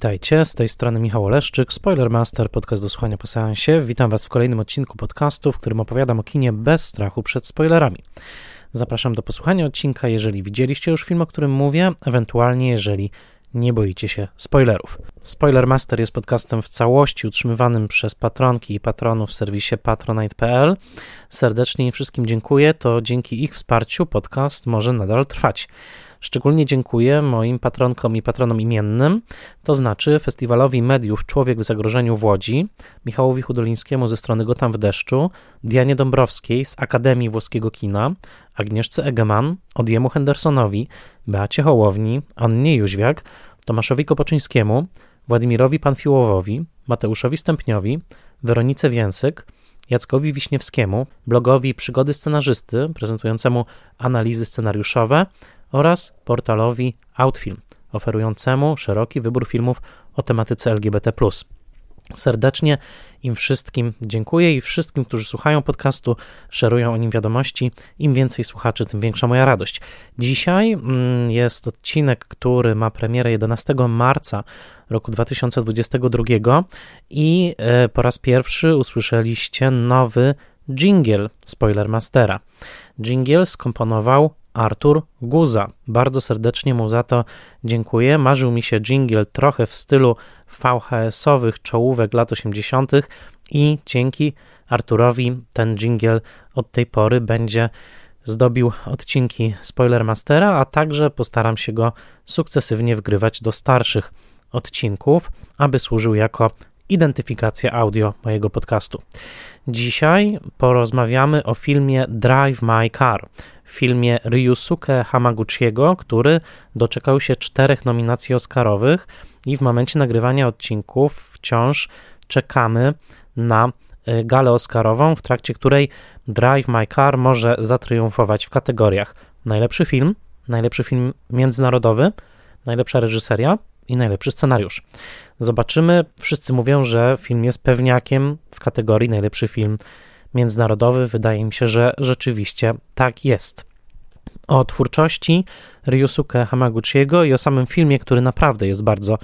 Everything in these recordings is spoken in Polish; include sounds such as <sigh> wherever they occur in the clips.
Witajcie, z tej strony Michał Oleszczyk, Spoilermaster, podcast do słuchania po seansie. Witam Was w kolejnym odcinku podcastu, w którym opowiadam o kinie bez strachu przed spoilerami. Zapraszam do posłuchania odcinka, jeżeli widzieliście już film, o którym mówię, ewentualnie jeżeli nie boicie się spoilerów. Spoilermaster jest podcastem w całości utrzymywanym przez patronki i patronów w serwisie patronite.pl. Serdecznie im wszystkim dziękuję, to dzięki ich wsparciu podcast może nadal trwać. Szczególnie dziękuję moim patronkom i patronom imiennym, to znaczy Festiwalowi Mediów Człowiek w Zagrożeniu w Łodzi, Michałowi Hudolińskiemu ze strony Gotam w deszczu, Dianie Dąbrowskiej z Akademii Włoskiego Kina, Agnieszce Egeman, Odiemu Hendersonowi, Beacie Hołowni, Annie Jóźwiak, Tomaszowi Kopoczyńskiemu, Władimirowi Panfiłowowi, Mateuszowi Stępniowi, Weronice Więsyk, Jackowi Wiśniewskiemu, blogowi Przygody Scenarzysty, prezentującemu analizy scenariuszowe oraz portalowi Outfilm, oferującemu szeroki wybór filmów o tematyce LGBT. Serdecznie im wszystkim dziękuję i wszystkim, którzy słuchają podcastu, szerują o nim wiadomości. Im więcej słuchaczy, tym większa moja radość. Dzisiaj mm, jest odcinek, który ma premierę 11 marca roku 2022 i e, po raz pierwszy usłyszeliście nowy jingle Spoilermastera. Jingle skomponował Artur Guza. Bardzo serdecznie mu za to dziękuję. Marzył mi się jingle trochę w stylu VHS-owych czołówek lat 80. i dzięki Arturowi ten jingle od tej pory będzie zdobił odcinki Spoilermastera, a także postaram się go sukcesywnie wgrywać do starszych odcinków, aby służył jako identyfikacja audio mojego podcastu. Dzisiaj porozmawiamy o filmie Drive My Car, filmie Ryusuke Hamaguchiego, który doczekał się czterech nominacji Oscarowych i w momencie nagrywania odcinków wciąż czekamy na y, galę Oscarową, w trakcie której Drive My Car może zatriumfować w kategoriach najlepszy film, najlepszy film międzynarodowy, najlepsza reżyseria i najlepszy scenariusz. Zobaczymy. Wszyscy mówią, że film jest pewniakiem w kategorii najlepszy film międzynarodowy. Wydaje mi się, że rzeczywiście tak jest. O twórczości Ryusuke Hamaguchiego i o samym filmie, który naprawdę jest bardzo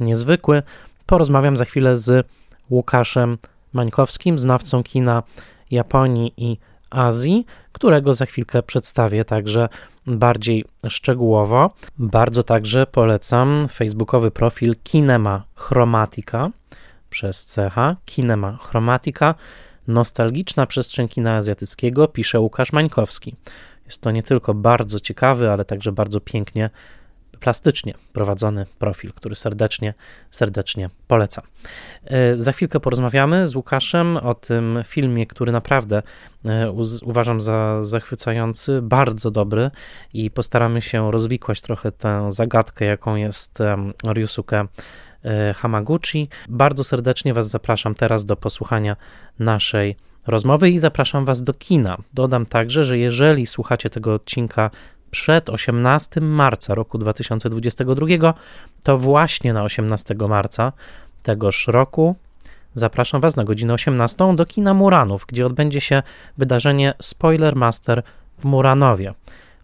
niezwykły, porozmawiam za chwilę z Łukaszem Mańkowskim, znawcą kina Japonii i Azji, którego za chwilkę przedstawię także bardziej szczegółowo. Bardzo także polecam facebookowy profil Kinema Chromatica przez CH, Kinema Chromatica, nostalgiczna przestrzeń kina azjatyckiego, pisze Łukasz Mańkowski. Jest to nie tylko bardzo ciekawy, ale także bardzo pięknie plastycznie prowadzony profil, który serdecznie, serdecznie polecam. E, za chwilkę porozmawiamy z Łukaszem o tym filmie, który naprawdę e, uważam za zachwycający, bardzo dobry i postaramy się rozwikłać trochę tę zagadkę, jaką jest Ryusuke e, Hamaguchi. Bardzo serdecznie Was zapraszam teraz do posłuchania naszej rozmowy i zapraszam Was do kina. Dodam także, że jeżeli słuchacie tego odcinka przed 18 marca roku 2022, to właśnie na 18 marca tegoż roku zapraszam Was na godzinę 18 do kina Muranów, gdzie odbędzie się wydarzenie Spoiler Master w Muranowie.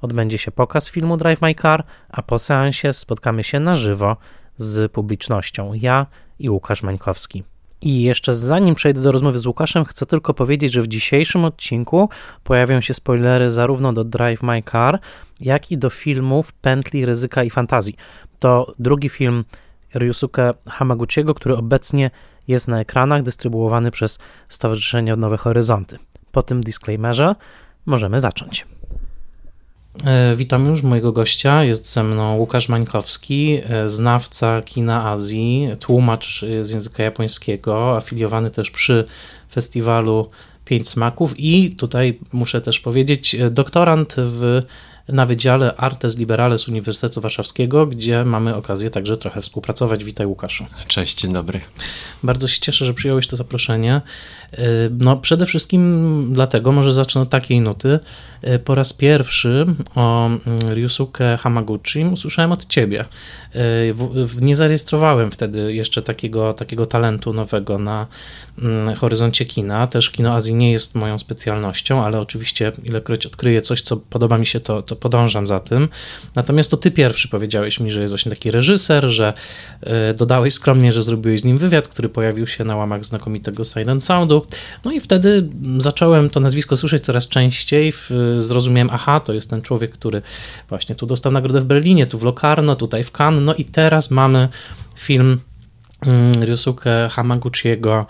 Odbędzie się pokaz filmu Drive My Car, a po seansie spotkamy się na żywo z publicznością. Ja i Łukasz Mańkowski. I jeszcze zanim przejdę do rozmowy z Łukaszem, chcę tylko powiedzieć, że w dzisiejszym odcinku pojawią się spoilery zarówno do Drive My Car, jak i do filmów Pętli, Ryzyka i Fantazji. To drugi film Ryusuke Hamaguchiego, który obecnie jest na ekranach, dystrybuowany przez Stowarzyszenie Nowe Horyzonty. Po tym disclaimerze możemy zacząć. E, witam już mojego gościa. Jest ze mną Łukasz Mańkowski, e, znawca kina Azji, tłumacz z języka japońskiego, afiliowany też przy festiwalu Pięć Smaków i tutaj muszę też powiedzieć, e, doktorant w na Wydziale Artes Liberales Uniwersytetu Warszawskiego, gdzie mamy okazję także trochę współpracować. Witaj Łukaszu. Cześć, dzień dobry. Bardzo się cieszę, że przyjąłeś to zaproszenie. Y, no przede wszystkim dlatego, może zacznę od takiej nuty. Y, po raz pierwszy o mm, Ryusuke Hamaguchi usłyszałem od ciebie. Y, nie zarejestrowałem wtedy jeszcze takiego, takiego talentu nowego na mm, horyzoncie kina. Też kino Azji nie jest moją specjalnością, ale oczywiście ilekroć odkryję coś, co podoba mi się, to, to podążam za tym. Natomiast to ty pierwszy powiedziałeś mi, że jest właśnie taki reżyser, że dodałeś skromnie, że zrobiłeś z nim wywiad, który pojawił się na łamach znakomitego Silent Soundu. No i wtedy zacząłem to nazwisko słyszeć coraz częściej. Zrozumiałem, aha, to jest ten człowiek, który właśnie tu dostał nagrodę w Berlinie, tu w Locarno, tutaj w Cannes. No i teraz mamy film mm, Ryusuke Hamaguchiego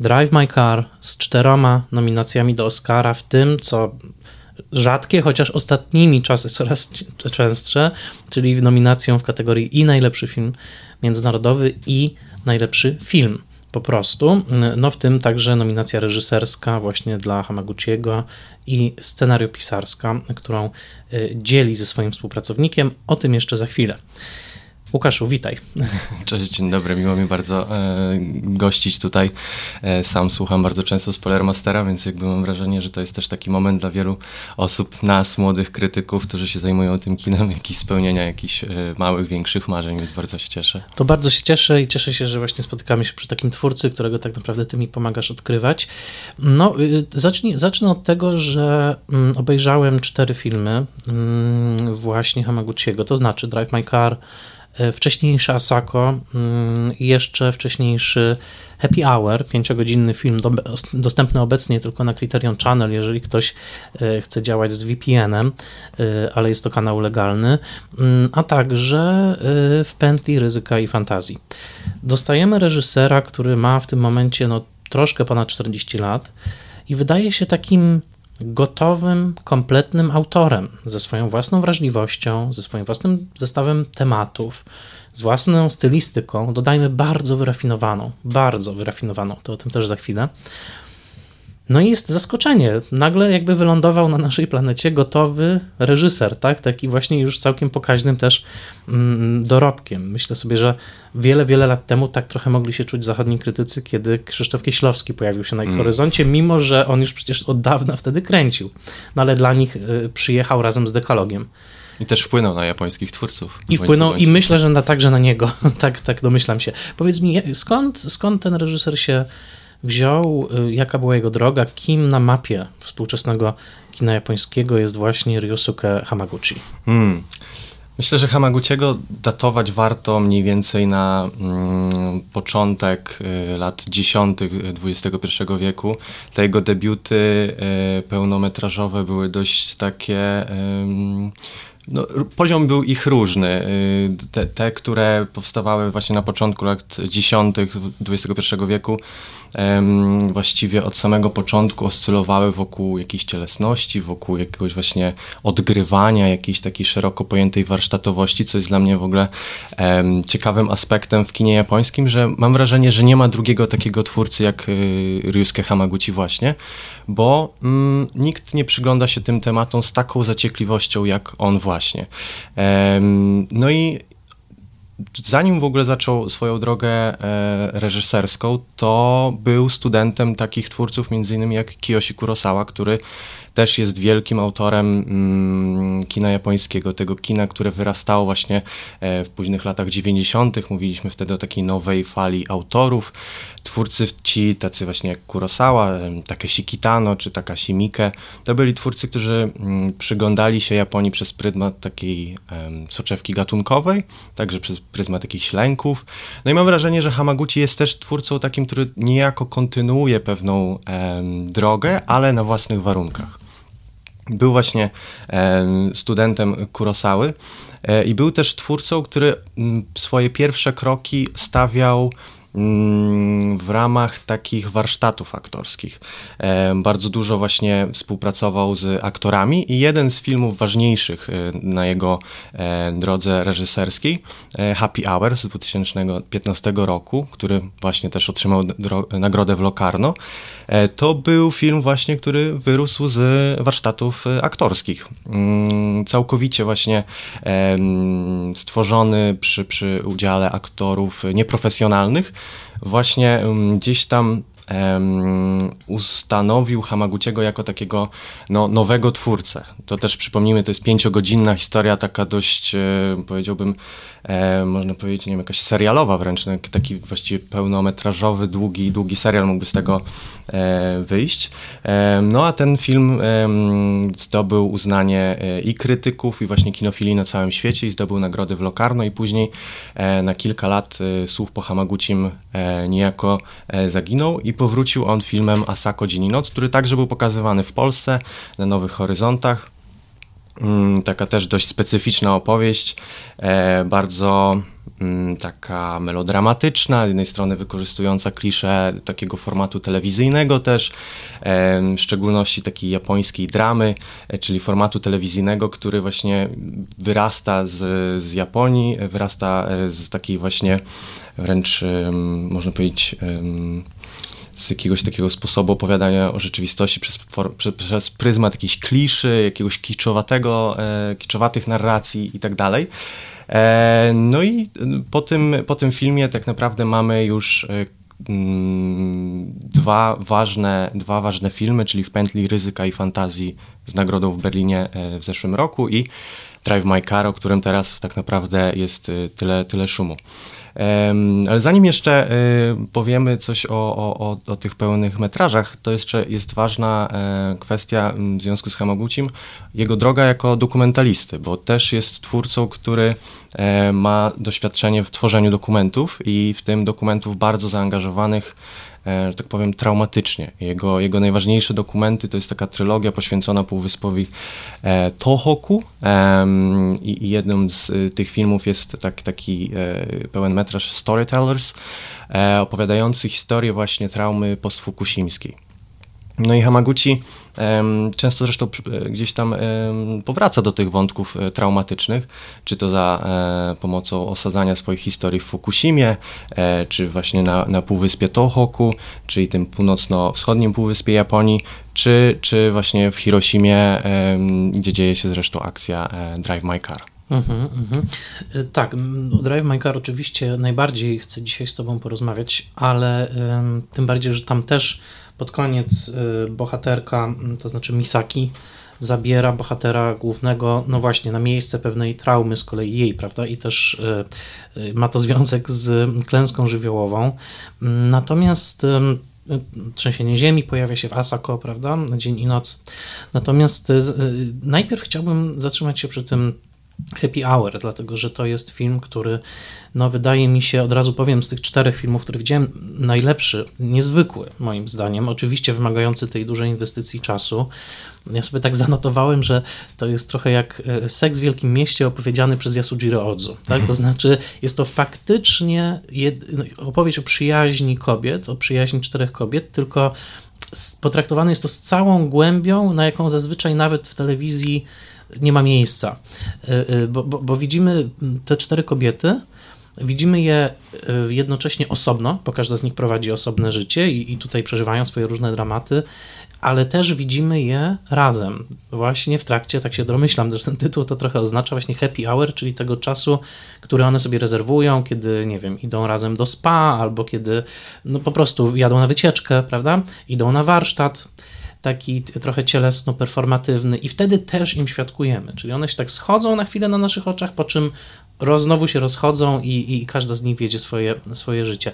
Drive My Car z czteroma nominacjami do Oscara, w tym co rzadkie, chociaż ostatnimi czasy coraz częstsze, czyli nominacją w kategorii i najlepszy film międzynarodowy i najlepszy film po prostu. No w tym także nominacja reżyserska właśnie dla Hamaguchiego i scenariopisarska, którą y, dzieli ze swoim współpracownikiem. O tym jeszcze za chwilę. Łukaszu, witaj. <laughs> Cześć, dzień dobry. Miło mi bardzo e, gościć tutaj. E, sam słucham bardzo często Spoilermastera, więc jakby mam wrażenie, że to jest też taki moment dla wielu osób, nas, młodych krytyków, którzy się zajmują tym kinem, jakiś spełnienia jakichś e, małych, większych marzeń, więc bardzo się cieszę. To bardzo się cieszę i cieszę się, że właśnie spotykamy się przy takim twórcy, którego tak naprawdę ty mi pomagasz odkrywać. No, y, zacznij, zacznę od tego, że mm, obejrzałem cztery filmy mm, właśnie Hamaguchiego, to znaczy Drive My Car, E, wcześniejszy Asako mm, jeszcze wcześniejszy Happy Hour, pięciogodzinny film do, dostępny obecnie tylko na Criterion Channel, jeżeli ktoś e, chce działać z VPN-em, e, ale jest to kanał legalny, mm, a także w pętli ryzyka i fantazji. Dostajemy reżysera, który ma w tym momencie no, troszkę ponad 40 lat i wydaje się takim gotowym, kompletnym autorem, ze swoją własną wrażliwością, ze swoim własnym zestawem tematów, z własną stylistyką, dodajmy bardzo wyrafinowaną, bardzo wyrafinowaną, to o tym też za chwilę. No i jest zaskoczenie. Nagle jakby wylądował na naszej planecie gotowy reżyser, tak? Taki właśnie już całkiem pokaźnym też mm, dorobkiem. Myślę sobie, że wiele, wiele lat temu tak trochę mogli się czuć zachodni krytycy, kiedy Krzysztof Kieślowski pojawił się na ich mm. horyzoncie, mimo że on już przecież od dawna wtedy kręcił. No ale dla nich y, przyjechał razem z dekalogiem. I też wpłynął na japońskich twórców. I wpłynął, i myślę, że na, także na niego. <laughs> tak, tak domyślam się. Powiedz mi, skąd, skąd ten reżyser się wziął, y, jaka była jego droga, kim na mapie współczesnego kina japońskiego jest właśnie Ryosuke Hamaguchi. Hmm. Myślę, że Hamaguchiego datować warto mniej więcej na mm, początek y, lat dziesiątych XXI wieku. Te jego debiuty y, pełnometrażowe były dość takie... Y, no, poziom był ich różny. Y, te, te, które powstawały właśnie na początku lat dziesiątych XXI wieku, właściwie od samego początku oscylowały wokół jakiejś cielesności, wokół jakiegoś właśnie odgrywania, jakiejś takiej szeroko pojętej warsztatowości, co jest dla mnie w ogóle ciekawym aspektem w kinie japońskim, że mam wrażenie, że nie ma drugiego takiego twórcy jak y, Ryusuke Hamaguchi właśnie, bo mm, nikt nie przygląda się tym tematom z taką zaciekliwością jak on właśnie. no i zanim w ogóle zaczął swoją drogę e, reżyserską, to był studentem takich twórców między innymi jak Kiyoshi Kurosawa, który też jest wielkim autorem mm, kina japońskiego, tego kina, które wyrastało właśnie e, w późnych latach 90. Mówiliśmy wtedy o takiej nowej fali autorów. Twórcy ci, tacy właśnie jak Kurosawa, Takeshi Kitano czy Takashi Miike, to byli twórcy, którzy mm, przyglądali się Japonii przez pryzmat takiej soczewki gatunkowej, także przez pryzmat jakichś lęków. No i mam wrażenie, że Hamaguchi jest też twórcą takim, który niejako kontynuuje pewną drogę, ale na własnych warunkach. Był właśnie studentem Kurosały e, i był też twórcą, który swoje pierwsze kroki stawiał w ramach takich warsztatów aktorskich. E, bardzo dużo właśnie współpracował z aktorami i jeden z filmów ważniejszych e, na jego e, drodze reżyserskiej, Happy Hour z 2015 roku, który właśnie też otrzymał nagrodę w Locarno, to był film właśnie, który wyrósł z warsztatów aktorskich. Mm, całkowicie właśnie stworzony przy, przy udziale aktorów nieprofesjonalnych, właśnie gdzieś tam ustanowił Hamaguchiego jako takiego no, nowego twórcę. To też przypomnijmy, to jest pięciogodzinna historia, taka dość, e, powiedziałbym, e, można powiedzieć, nie wiem, jakaś serialowa wręcz, no, taki właściwie pełnometrażowy, długi, długi serial mógłby z tego e, wyjść. E, no a ten film zdobył uznanie e, i krytyków, i właśnie kinofilii na całym świecie i zdobył nagrody w Locarno i później e, na kilka lat słuch po Hamaguchim niejako zaginął i powrócił on filmem Asako Dzień i Noc, który także był pokazywany w Polsce na Nowych Horyzontach. Mm, taka też dość specyficzna opowieść, e, bardzo mm, taka melodramatyczna, z jednej strony wykorzystująca klisze takiego formatu telewizyjnego też, e, w szczególności takiej japońskiej dramy, e, czyli formatu telewizyjnego, który właśnie wyrasta z, z Japonii, wyrasta z takiej właśnie wręcz, można powiedzieć, z jakiegoś takiego sposobu opowiadania o rzeczywistości przez, przez, przez pryzmat jakiejś kliszy, jakiegoś kiczowatego, e, kiczowatych narracji i tak dalej. E, no i po tym, po tym filmie tak naprawdę mamy już e, mm, dwa ważne, dwa ważne filmy, czyli w pętli ryzyka i fantazji z nagrodą w Berlinie e, w zeszłym roku i Drive My Car, o którym teraz tak naprawdę jest tyle, tyle szumu. Ale zanim jeszcze y, powiemy coś o, o, o, tych pełnych metrażach, to jeszcze jest ważna e, kwestia w związku z Hamaguchim, jego droga jako dokumentalisty, bo też jest twórcą, który e, ma doświadczenie w tworzeniu dokumentów i w tym dokumentów bardzo zaangażowanych że tak powiem, traumatycznie. Jego, jego najważniejsze dokumenty to jest taka trylogia poświęcona Półwyspowi e, Tohoku i jednym z e, tych filmów jest tak, taki pełen metraż Storytellers, opowiadający historię właśnie traumy postfukusimskiej. No i Hamaguchi często zresztą e, gdzieś tam powraca do tych wątków e, traumatycznych, czy to za e, pomocą osadzania swoich historii w Fukushimie, czy właśnie na, na Półwyspie Tohoku, czyli tym północno-wschodnim Półwyspie Japonii, czy, czy właśnie w Hiroshimie, gdzie dzieje się zresztą akcja Drive My Car. Mhm, mhm. Tak, o Drive My Car oczywiście najbardziej chcę dzisiaj z Tobą porozmawiać, ale tym bardziej, że tam też pod koniec y, bohaterka, to znaczy Misaki, zabiera bohatera głównego, no właśnie, na miejsce pewnej traumy z kolei jej, prawda? I też y, y, ma to związek z klęską żywiołową. Natomiast trzęsienie ziemi pojawia się w Asako, prawda? Dzień i noc. Natomiast najpierw chciałbym zatrzymać się przy tym Happy Hour, dlatego że to jest film, który no, wydaje mi się, od razu powiem, z tych czterech filmów, które widziałem, najlepszy, niezwykły moim zdaniem, oczywiście wymagający tej dużej inwestycji czasu. Ja sobie tak zanotowałem, że to jest trochę jak e, Seks w Wielkim Mieście opowiedziany przez Yasujiro Ozu. Tak? To znaczy, jest to faktycznie no, opowieść o przyjaźni kobiet, o przyjaźni czterech kobiet, tylko potraktowane jest to z całą głębią, na jaką zazwyczaj nawet w telewizji nie ma miejsca. E, e, bo, bo, bo widzimy te cztery kobiety, Widzimy je e, jednocześnie osobno, bo każda z nich prowadzi osobne życie i, i, tutaj przeżywają swoje różne dramaty, ale też widzimy je razem. Właśnie w trakcie, tak się domyślam, że ten tytuł to trochę oznacza właśnie happy hour, czyli tego czasu, który one sobie rezerwują, kiedy, nie wiem, idą razem do spa albo kiedy no, po prostu jadą na wycieczkę, prawda? Idą na warsztat taki trochę cielesno-performatywny i wtedy też im świadkujemy, czyli one się tak schodzą na chwilę na naszych oczach, po czym roz, znowu się rozchodzą i, i każda z nich wiedzie swoje, swoje życie.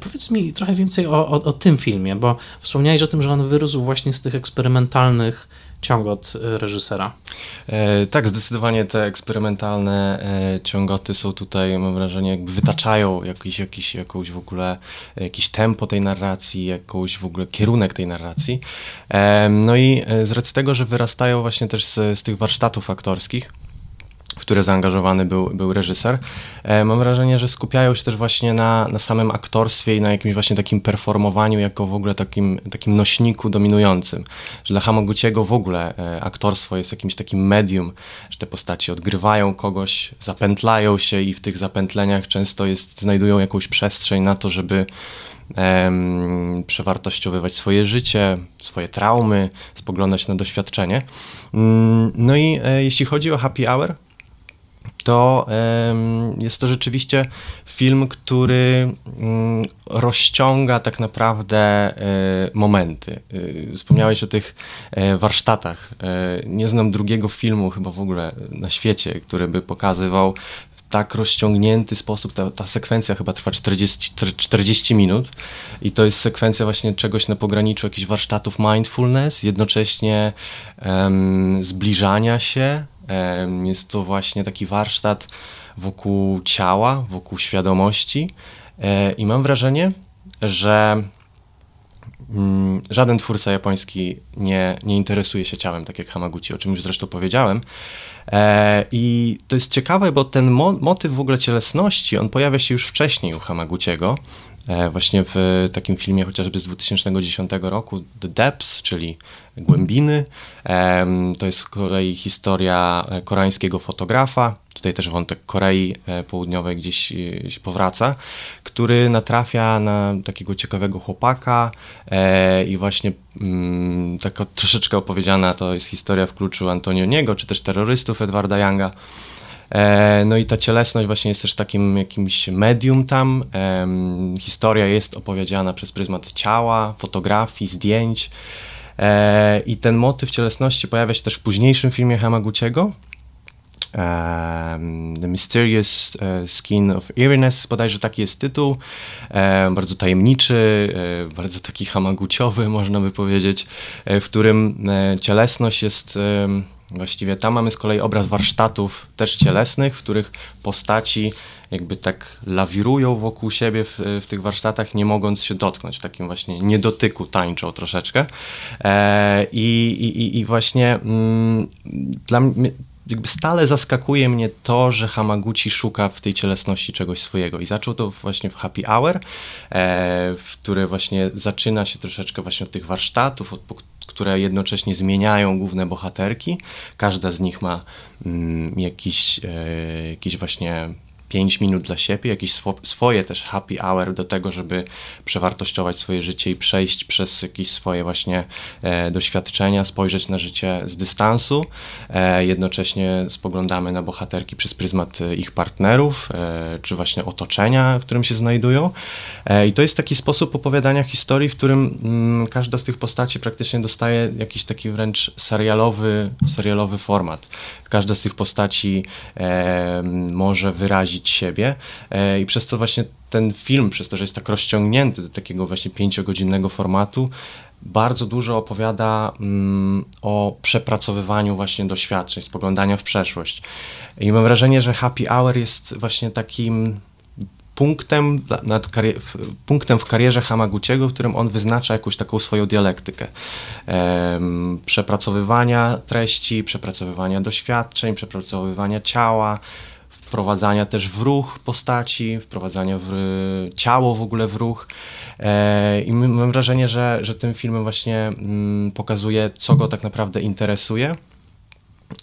Powiedz mi trochę więcej o, o, o tym filmie, bo wspomniałeś o tym, że on wyrósł właśnie z tych eksperymentalnych ciągot e, reżysera. E, tak, zdecydowanie te eksperymentalne e, ciągoty są tutaj, mam wrażenie, jakby wytaczają jakiś, jakiś, jakąś w ogóle, jakiś tempo tej narracji, jakąś w ogóle kierunek tej narracji. E, no i e, z racji tego, że wyrastają właśnie też z, z tych warsztatów aktorskich, w które zaangażowany był, był reżyser. E, mam wrażenie, że skupiają się też właśnie na, na samym aktorstwie i na jakimś właśnie takim performowaniu jako w ogóle takim, takim nośniku dominującym. Że dla Hamaguchiego w ogóle e, aktorstwo jest jakimś takim medium, że te postaci odgrywają kogoś, zapętlają się i w tych zapętleniach często jest, znajdują jakąś przestrzeń na to, żeby um, przewartościowywać swoje życie, swoje traumy, spoglądać na doświadczenie. Um, no i e, jeśli chodzi o happy hour, to jest to rzeczywiście film, który mm, rozciąga tak naprawdę e, momenty. E, wspomniałeś o tych e, warsztatach. Nie znam drugiego filmu chyba w ogóle na świecie, który by pokazywał tak rozciągnięty sposób. Ta, ta sekwencja chyba trwa 40, 40 minut i to jest sekwencja właśnie czegoś na pograniczu jakichś warsztatów mindfulness, jednocześnie um, zbliżania się. Jest to właśnie taki warsztat wokół ciała, wokół świadomości. E, I mam wrażenie, że mm, żaden twórca japoński nie, nie interesuje się ciałem, tak jak Hamaguchi, o czym już zresztą powiedziałem. E, I to jest ciekawe, bo ten mo motyw w ogóle cielesności, on pojawia się już wcześniej u Hamaguchiego. E, właśnie w takim filmie chociażby z 2010 roku The Depths, czyli Głębiny. To jest z kolei historia e, koreańskiego fotografa. Tutaj też wątek Korei e, Południowej gdzieś się powraca, który natrafia na takiego ciekawego chłopaka i właśnie mm, taka troszeczkę opowiedziana to jest historia w kluczu Antonioniego, czy też terrorystów Edwarda Younga. E, no i ta cielesność właśnie jest też takim jakimś medium tam. Historia jest opowiedziana przez pryzmat ciała, fotografii, zdjęć. E, I ten motyw cielesności pojawia się też w późniejszym filmie Hamaguchiego, The Mysterious e, Skin of Eeriness, bodajże taki jest tytuł, bardzo tajemniczy, bardzo taki hamaguciowy, <laughs> można by powiedzieć, w którym cielesność jest Właściwie tam mamy z kolei obraz warsztatów też cielesnych, w których postaci jakby tak lawirują wokół siebie w, w tych warsztatach, nie mogąc się dotknąć. W takim właśnie niedotyku tańczą troszeczkę. E, i, i, I właśnie mm, dla mnie stale zaskakuje mnie to, że Hamaguchi szuka w tej cielesności czegoś swojego. I zaczął to właśnie w Happy Hour, e, w które właśnie zaczyna się troszeczkę właśnie od tych warsztatów, od które jednocześnie zmieniają główne bohaterki. Każda z nich ma mm, jakiś, e, jakiś właśnie 5 minut dla siebie, jakieś swo swoje też happy hour do tego, żeby przewartościować swoje życie i przejść przez jakieś swoje właśnie e, doświadczenia, spojrzeć na życie z dystansu. E, jednocześnie spoglądamy na bohaterki przez pryzmat e, ich partnerów, e, czy właśnie otoczenia, w którym się znajdują. E, I to jest taki sposób opowiadania historii, w którym mm, każda z tych postaci praktycznie dostaje jakiś taki wręcz serialowy, serialowy format. Każda z tych postaci e, może wyrazić siebie e, i przez to właśnie ten film, przez to, że jest tak rozciągnięty do takiego właśnie pięciogodzinnego formatu, bardzo dużo opowiada mm, o przepracowywaniu właśnie doświadczeń, spoglądania w przeszłość. I mam wrażenie, że Happy Hour jest właśnie takim punktem, nad punktem w karierze Hamaguchiego, w którym on wyznacza jakąś taką swoją dialektykę. Ehm, przepracowywania treści, przepracowywania doświadczeń, przepracowywania ciała, wprowadzania też w ruch postaci, wprowadzania w ciało w ogóle w ruch. E, I mam wrażenie, że, że tym filmem właśnie mm, pokazuje, co go tak naprawdę interesuje.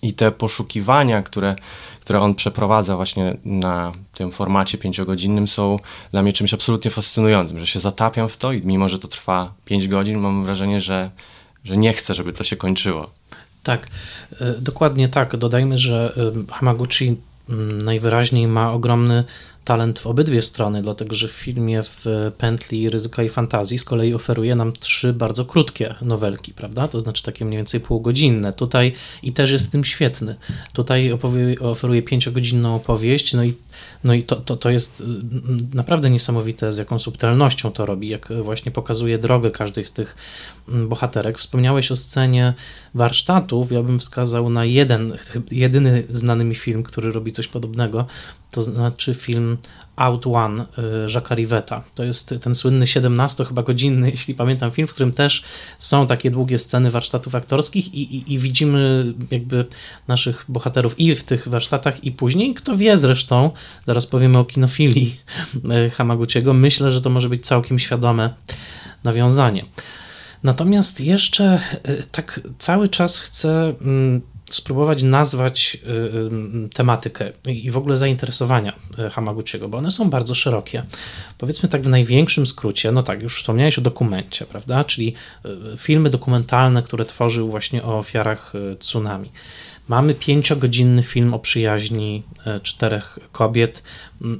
I te poszukiwania, które, które on przeprowadza właśnie na tym formacie pięciogodzinnym są dla mnie czymś absolutnie fascynującym, że się zatapiam w to i mimo, że to trwa pięć godzin, mam wrażenie, że, że nie chcę, żeby to się kończyło. Tak, e, dokładnie tak. Dodajmy, że e, Hamaguchi najwyraźniej ma ogromny talent w obydwie strony, dlatego że w filmie w pętli ryzyka i fantazji z kolei oferuje nam trzy bardzo krótkie nowelki, prawda? To znaczy takie mniej więcej półgodzinne. Tutaj i też jest tym świetny. Tutaj oferuje pięciogodzinną opowieść, no i, no i to, to, to jest mm, naprawdę niesamowite, z jaką subtelnością to robi, jak właśnie pokazuje drogę każdej z tych mm, bohaterek. Wspomniałeś o scenie warsztatów, ja bym wskazał na jeden, jedyny znany mi film, który robi coś podobnego, to znaczy film Out One y, Jacques'a Rivetta. To jest ten słynny 17 chyba godzinny, <laughs> jeśli pamiętam, film, w którym też są takie długie sceny warsztatów aktorskich i, i, i, widzimy jakby naszych bohaterów i w tych warsztatach i później. Kto wie zresztą, zaraz powiemy o kinofilii y, Hamaguchiego, myślę, że to może być całkiem świadome nawiązanie. Natomiast jeszcze y, tak cały czas chcę mm, spróbować nazwać y, y, tematykę i w ogóle zainteresowania y, Hamaguchiego, bo one są bardzo szerokie. Powiedzmy tak w największym skrócie, no tak, już wspomniałeś o dokumencie, prawda, czyli filmy dokumentalne, które tworzył właśnie o ofiarach tsunami. Mamy pięciogodzinny film o przyjaźni czterech kobiet,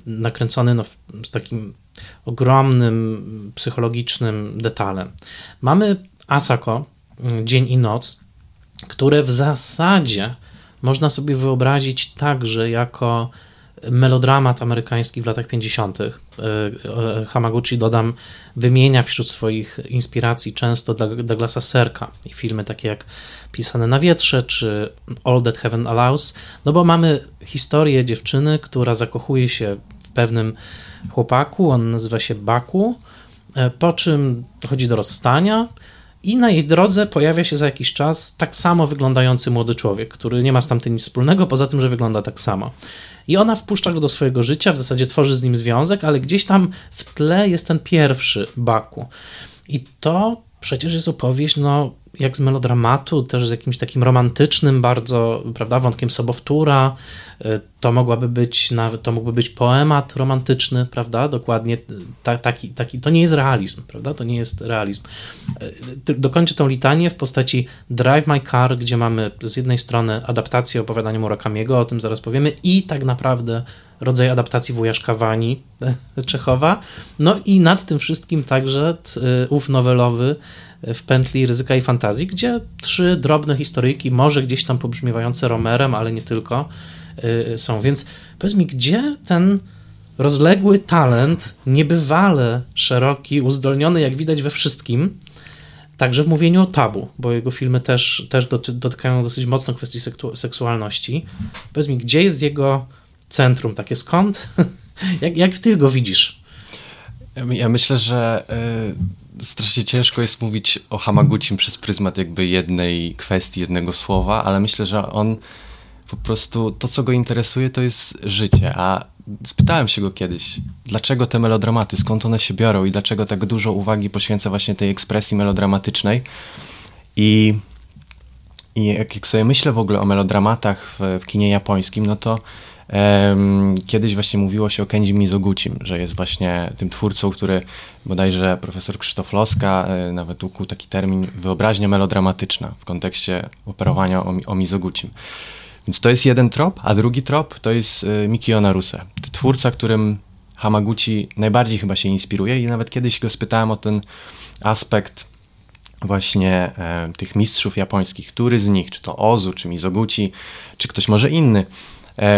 nakręcony no, z takim ogromnym psychologicznym detalem. Mamy Asako, Dzień i Noc, które w zasadzie można sobie wyobrazić także jako melodramat amerykański w latach 50. E, e, Hamaguchi, dodam, wymienia wśród swoich inspiracji często Douglasa Serka i filmy takie jak Pisane na wietrze czy All That Heaven Allows, no bo mamy historię dziewczyny, która zakochuje się w pewnym chłopaku, on nazywa się Baku, e, po czym dochodzi do rozstania, i na jej drodze pojawia się za jakiś czas tak samo wyglądający młody człowiek, który nie ma z tamtym nic wspólnego, poza tym, że wygląda tak samo. I ona wpuszcza go do swojego życia, w zasadzie tworzy z nim związek, ale gdzieś tam w tle jest ten pierwszy Baku. I to przecież jest opowieść, no, jak z melodramatu, też z jakimś takim romantycznym bardzo, prawda, wątkiem sobowtóra. Y, to mogłaby być, nawet to mógłby być poemat romantyczny, prawda, dokładnie ta, taki, taki, to nie jest realizm, prawda, to nie jest realizm. Y, dokończę tą litanię w postaci Drive My Car, gdzie mamy z jednej strony adaptację opowiadania Murakamiego, o tym zaraz powiemy, i tak naprawdę rodzaj adaptacji Wujaszka Wani <laughs> Czechowa, no i nad tym wszystkim także y, ów nowelowy w pętli ryzyka i fantazji, gdzie trzy drobne historyjki, może gdzieś tam pobrzmiewające Romerem, ale nie tylko, y, są. Więc powiedz mi, gdzie ten rozległy talent, niebywale szeroki, uzdolniony, jak widać we wszystkim, także w mówieniu o tabu, bo jego filmy też, też dotykają dosyć mocno kwestii seksualności. Powiedz mi, gdzie jest jego centrum, takie skąd? <laughs> jak, jak ty go widzisz? Ja myślę, że y, strasznie ciężko jest mówić o Hamaguchim przez pryzmat jakby jednej kwestii, jednego słowa, ale myślę, że on po prostu to, co go interesuje, to jest życie. A spytałem się go kiedyś, dlaczego te melodramaty, skąd one się biorą i dlaczego tak dużo uwagi poświęca właśnie tej ekspresji melodramatycznej. I, i jak, jak sobie myślę w ogóle o melodramatach w, w kinie japońskim, no to Kiedyś właśnie mówiło się o Kenji Mizoguchim, że jest właśnie tym twórcą, który bodajże profesor Krzysztof Loska e, nawet ukuł taki termin wyobraźnia melodramatyczna w kontekście operowania o, o Mizoguchim. Więc to jest jeden trop, a drugi trop to jest e, Mikio Naruse, twórca, którym Hamaguchi najbardziej chyba się inspiruje i nawet kiedyś go spytałem o ten aspekt właśnie e, tych mistrzów japońskich, który z nich, czy to Ozu, czy Mizoguchi, czy ktoś może inny,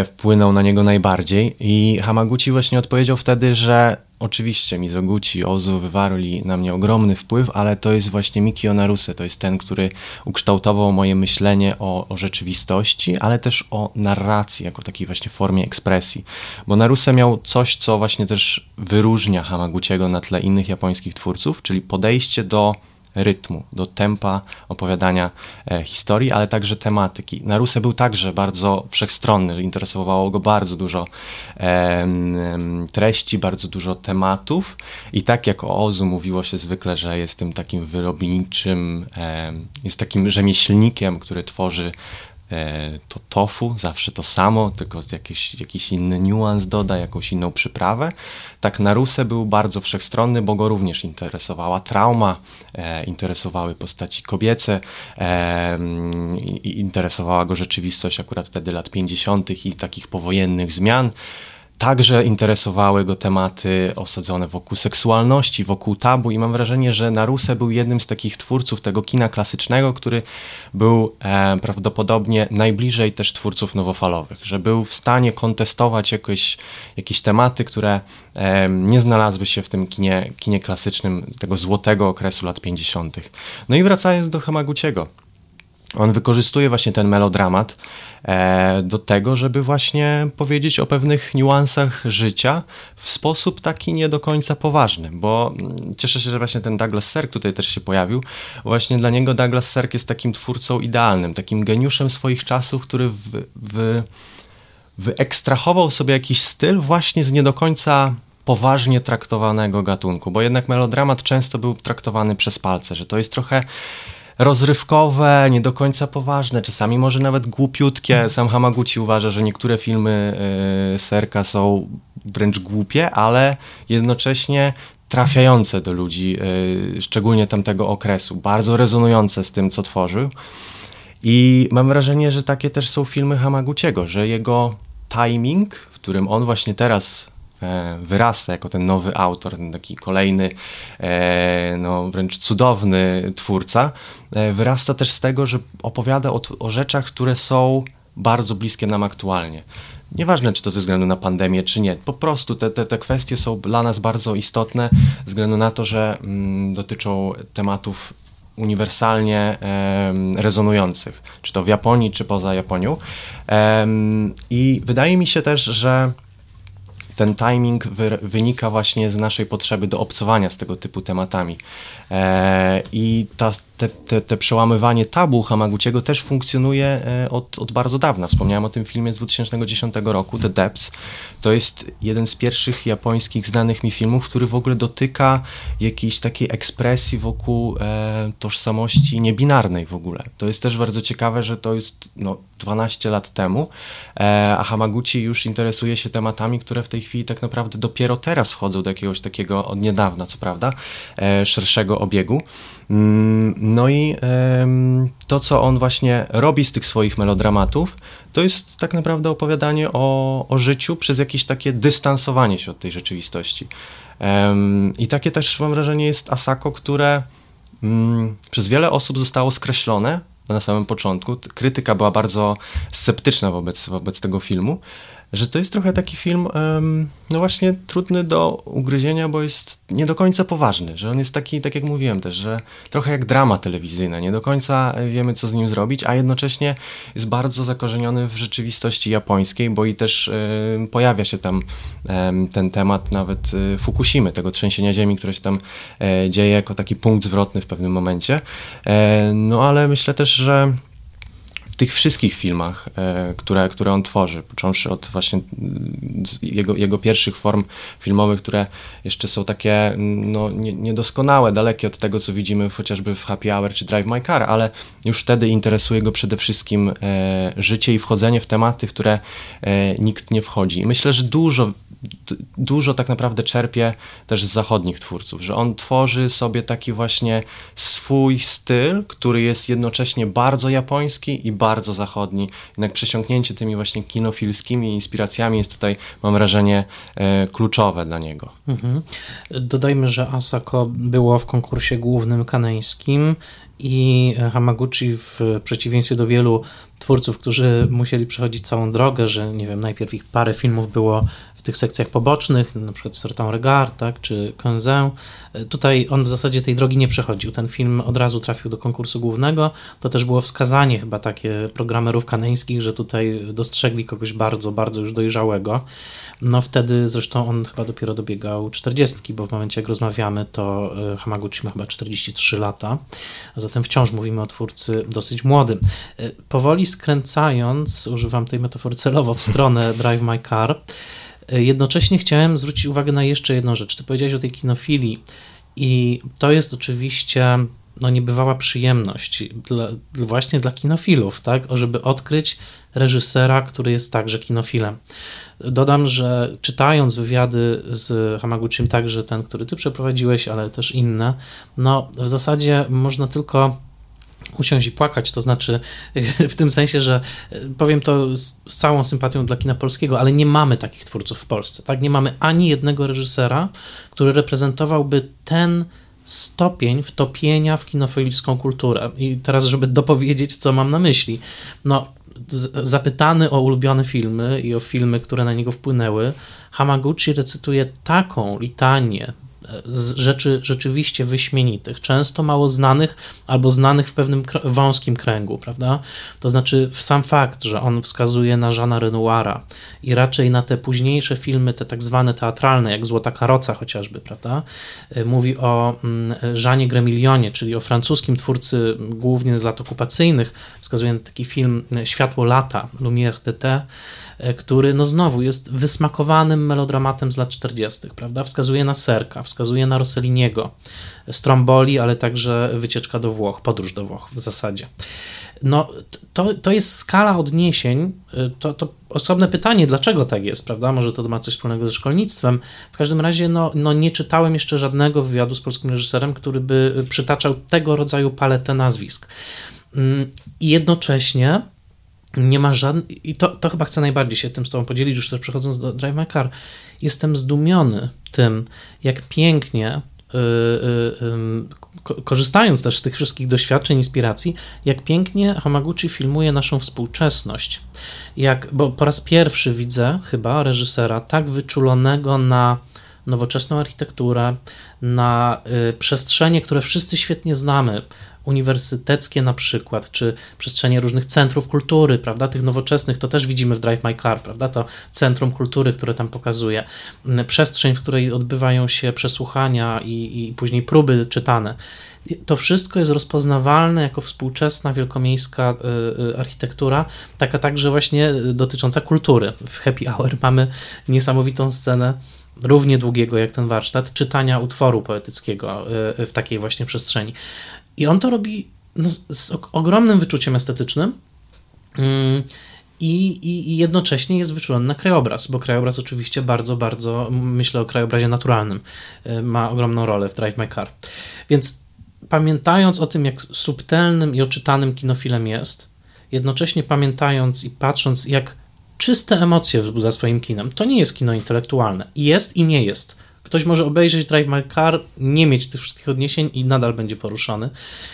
wpłynął na niego najbardziej i Hamaguchi właśnie odpowiedział wtedy, że oczywiście Mizoguchi, Ozu wywarli na mnie ogromny wpływ, ale to jest właśnie Mikio Naruse, to jest ten, który ukształtował moje myślenie o, o rzeczywistości, ale też o narracji, jako takiej właśnie formie ekspresji. Bo Naruse miał coś, co właśnie też wyróżnia Hamaguchiego na tle innych japońskich twórców, czyli podejście do rytmu, do tempa opowiadania e, historii, ale także tematyki. Naruse był także bardzo wszechstronny, interesowało go bardzo dużo treści, bardzo dużo tematów i tak jak o Ozu mówiło się zwykle, że jest tym takim wyrobniczym, jest takim rzemieślnikiem, który tworzy to tofu, zawsze to samo, tylko jakiś, jakiś inny niuans doda, jakąś inną przyprawę. Tak Naruse był bardzo wszechstronny, bo go również interesowała trauma, e, interesowały postaci kobiece, e, interesowała go rzeczywistość akurat wtedy lat 50. i takich powojennych zmian. Także interesowały go tematy osadzone wokół seksualności, wokół tabu i mam wrażenie, że Naruse był jednym z takich twórców tego kina klasycznego, który był e, prawdopodobnie najbliżej też twórców nowofalowych, że był w stanie kontestować jakieś, jakieś tematy, które e, nie znalazły się w tym kinie, kinie klasycznym tego złotego okresu lat 50. No i wracając do Hamaguchiego, on wykorzystuje właśnie ten melodramat do tego, żeby właśnie powiedzieć o pewnych niuansach życia w sposób taki nie do końca poważny, bo mm, cieszę się, że właśnie ten Douglas Sirk tutaj też się pojawił. Właśnie dla niego Douglas Sirk jest takim twórcą idealnym, takim geniuszem swoich czasów, który w, w, wyekstrahował sobie jakiś styl właśnie z nie do końca poważnie traktowanego gatunku, bo jednak melodramat często był traktowany przez palce, że to jest trochę rozrywkowe, nie do końca poważne, czasami może nawet głupiutkie. Sam Hamaguchi uważa, że niektóre filmy y, Serka są wręcz głupie, ale jednocześnie trafiające do ludzi, y, szczególnie tamtego okresu, bardzo rezonujące z tym, co tworzył. I mam wrażenie, że takie też są filmy Hamaguchiego, że jego timing, w którym on właśnie teraz e, wyrasta jako ten nowy autor, ten taki kolejny, e, no wręcz cudowny twórca, e, wyrasta też z tego, że opowiada o, o rzeczach, które są bardzo bliskie nam aktualnie. Nieważne, czy to ze względu na pandemię, czy nie. Po prostu te, te, te kwestie są dla nas bardzo istotne, ze względu na to, że mm, dotyczą tematów uniwersalnie rezonujących, czy to w Japonii, czy poza Japonią. I wydaje mi się też, że ten timing wy, wynika właśnie z naszej potrzeby do obcowania z tego typu tematami. E, I ta, te, te, te, przełamywanie tabu Hamaguchiego też funkcjonuje e, od, od bardzo dawna. Wspomniałem o tym filmie z 2010 roku, The Depths. To jest jeden z pierwszych japońskich znanych mi filmów, który w ogóle dotyka jakiejś takiej ekspresji wokół e, tożsamości niebinarnej w ogóle. To jest też bardzo ciekawe, że to jest no, 12 lat temu, e, a Hamaguchi już interesuje się tematami, które w tej chwili tak naprawdę dopiero teraz wchodzą do jakiegoś takiego, od niedawna co prawda, e, szerszego obiegu. Mm, no i to, co on właśnie robi z tych swoich melodramatów, to jest tak naprawdę opowiadanie o, o życiu przez jakieś takie dystansowanie się od tej rzeczywistości. I takie też mam wrażenie jest Asako, które mm, przez wiele osób zostało skreślone na samym początku. Krytyka była bardzo sceptyczna wobec, wobec tego filmu że to jest trochę taki film, no właśnie trudny do ugryzienia, bo jest nie do końca poważny, że on jest taki, tak jak mówiłem też, że trochę jak drama telewizyjna, nie do końca wiemy, co z nim zrobić, a jednocześnie jest bardzo zakorzeniony w rzeczywistości japońskiej, bo i też pojawia się tam ten temat nawet y, Fukushimy, tego trzęsienia ziemi, które się tam e, dzieje jako taki punkt zwrotny w pewnym momencie. E, no ale myślę też, że tych wszystkich filmach, e, które, które on tworzy, począwszy od właśnie mm, jego, jego pierwszych form filmowych, które jeszcze są takie mm, no, nie, niedoskonałe, dalekie od tego, co widzimy chociażby w Happy Hour czy Drive My Car, ale już wtedy interesuje go przede wszystkim e, życie i wchodzenie w tematy, które e, nikt nie wchodzi. I myślę, że dużo dużo tak naprawdę czerpie też z zachodnich twórców, że on tworzy sobie taki właśnie swój styl, który jest jednocześnie bardzo japoński i bardzo zachodni. Jednak przesiąknięcie tymi właśnie kinofilskimi inspiracjami jest tutaj, mam wrażenie, e, kluczowe dla niego. Mhm. Dodajmy, że Asako było w konkursie głównym kaneńskim i Hamaguchi w przeciwieństwie do wielu twórców, którzy musieli przechodzić całą drogę, że nie wiem, najpierw ich parę filmów było tych sekcjach pobocznych, na przykład Sertan Regard, tak, czy Quinzin. Tutaj on w zasadzie tej drogi nie przechodził. Ten film od razu trafił do konkursu głównego. To też było wskazanie chyba takie programerów kaneńskich, że tutaj dostrzegli kogoś bardzo, bardzo już dojrzałego. No wtedy zresztą on chyba dopiero dobiegał 40, bo w momencie jak rozmawiamy, to e, Hamaguchi ma chyba 43 lata, a zatem wciąż mówimy o twórcy dosyć młodym. E, powoli skręcając, używam tej metafory celowo w stronę Drive My Car, Jednocześnie chciałem zwrócić uwagę na jeszcze jedną rzecz. Ty powiedziałeś o tej kinofilii i to jest oczywiście no, niebywała przyjemność dla, właśnie dla kinofilów, tak? żeby odkryć reżysera, który jest także kinofilem. Dodam, że czytając wywiady z Hamaguchim, także ten, który ty przeprowadziłeś, ale też inne, no w zasadzie można tylko usiąść i płakać, to znaczy <laughs> w tym sensie, że e, powiem to z, całą sympatią dla kina polskiego, ale nie mamy takich twórców w Polsce, tak? Nie mamy ani jednego reżysera, który reprezentowałby ten stopień wtopienia w kinofilijską kulturę. I teraz, żeby <laughs> dopowiedzieć, co mam na myśli. No, zapytany o ulubione filmy i o filmy, które na niego wpłynęły, Hamaguchi recytuje taką litanię rzeczy rzeczywiście wyśmienitych, często mało znanych albo znanych w pewnym wąskim kręgu, prawda? To znaczy sam fakt, że on wskazuje na Żana Renoira i raczej na te późniejsze filmy, te tak zwane teatralne, jak Złota Karoca chociażby, prawda? Y, mówi o mm, Żanie Gremilionie, czyli o francuskim twórcy głównie z lat okupacyjnych, wskazuje na taki film Światło lata, Lumière d'été, E, który no znowu jest wysmakowanym melodramatem z lat 40., prawda? Wskazuje na Serka, wskazuje na Rosselliniego, Stromboli, ale także wycieczka do Włoch, podróż do Włoch w zasadzie. No, to, to jest skala odniesień, e, to, to osobne pytanie, dlaczego tak jest, prawda? Może to ma coś wspólnego ze szkolnictwem. W każdym razie, no, no nie czytałem jeszcze żadnego wywiadu z polskim reżyserem, który by przytaczał tego rodzaju paletę nazwisk. Mm, I jednocześnie nie ma żadnych, i to, to chyba chcę najbardziej się tym z Tobą podzielić, już też przechodząc do Drive My Car. Jestem zdumiony tym, jak pięknie, yy, yy, korzystając też z tych wszystkich doświadczeń, inspiracji, jak pięknie Hamaguchi filmuje naszą współczesność. Jak, bo po raz pierwszy widzę chyba reżysera tak wyczulonego na nowoczesną architekturę, na y, przestrzenie, które wszyscy świetnie znamy, uniwersyteckie na przykład, czy przestrzenie różnych centrów kultury, prawda, tych nowoczesnych, to też widzimy w Drive My Car, prawda, to centrum kultury, które tam pokazuje, mm, przestrzeń, w której odbywają się przesłuchania i, i później próby czytane. To wszystko jest rozpoznawalne jako współczesna, wielkomiejska y, y, architektura, taka także właśnie dotycząca kultury. W Happy Hour mamy niesamowitą scenę równie długiego jak ten warsztat, czytania utworu poetyckiego y, w takiej właśnie przestrzeni. I on to robi no, z ogromnym wyczuciem estetycznym. Mm, I, i, I, jednocześnie jest wyczulony na krajobraz, bo krajobraz oczywiście bardzo, bardzo, myślę o krajobrazie naturalnym, y, ma ogromną rolę w Drive My Car. Więc pamiętając o tym, jak subtelnym i oczytanym kinofilem jest, jednocześnie pamiętając i patrząc, jak czyste emocje wzbudza swoim kinem, to nie jest kino intelektualne. Jest i nie jest. Ktoś może obejrzeć Drive My Car, nie mieć tych wszystkich odniesień i nadal będzie poruszony.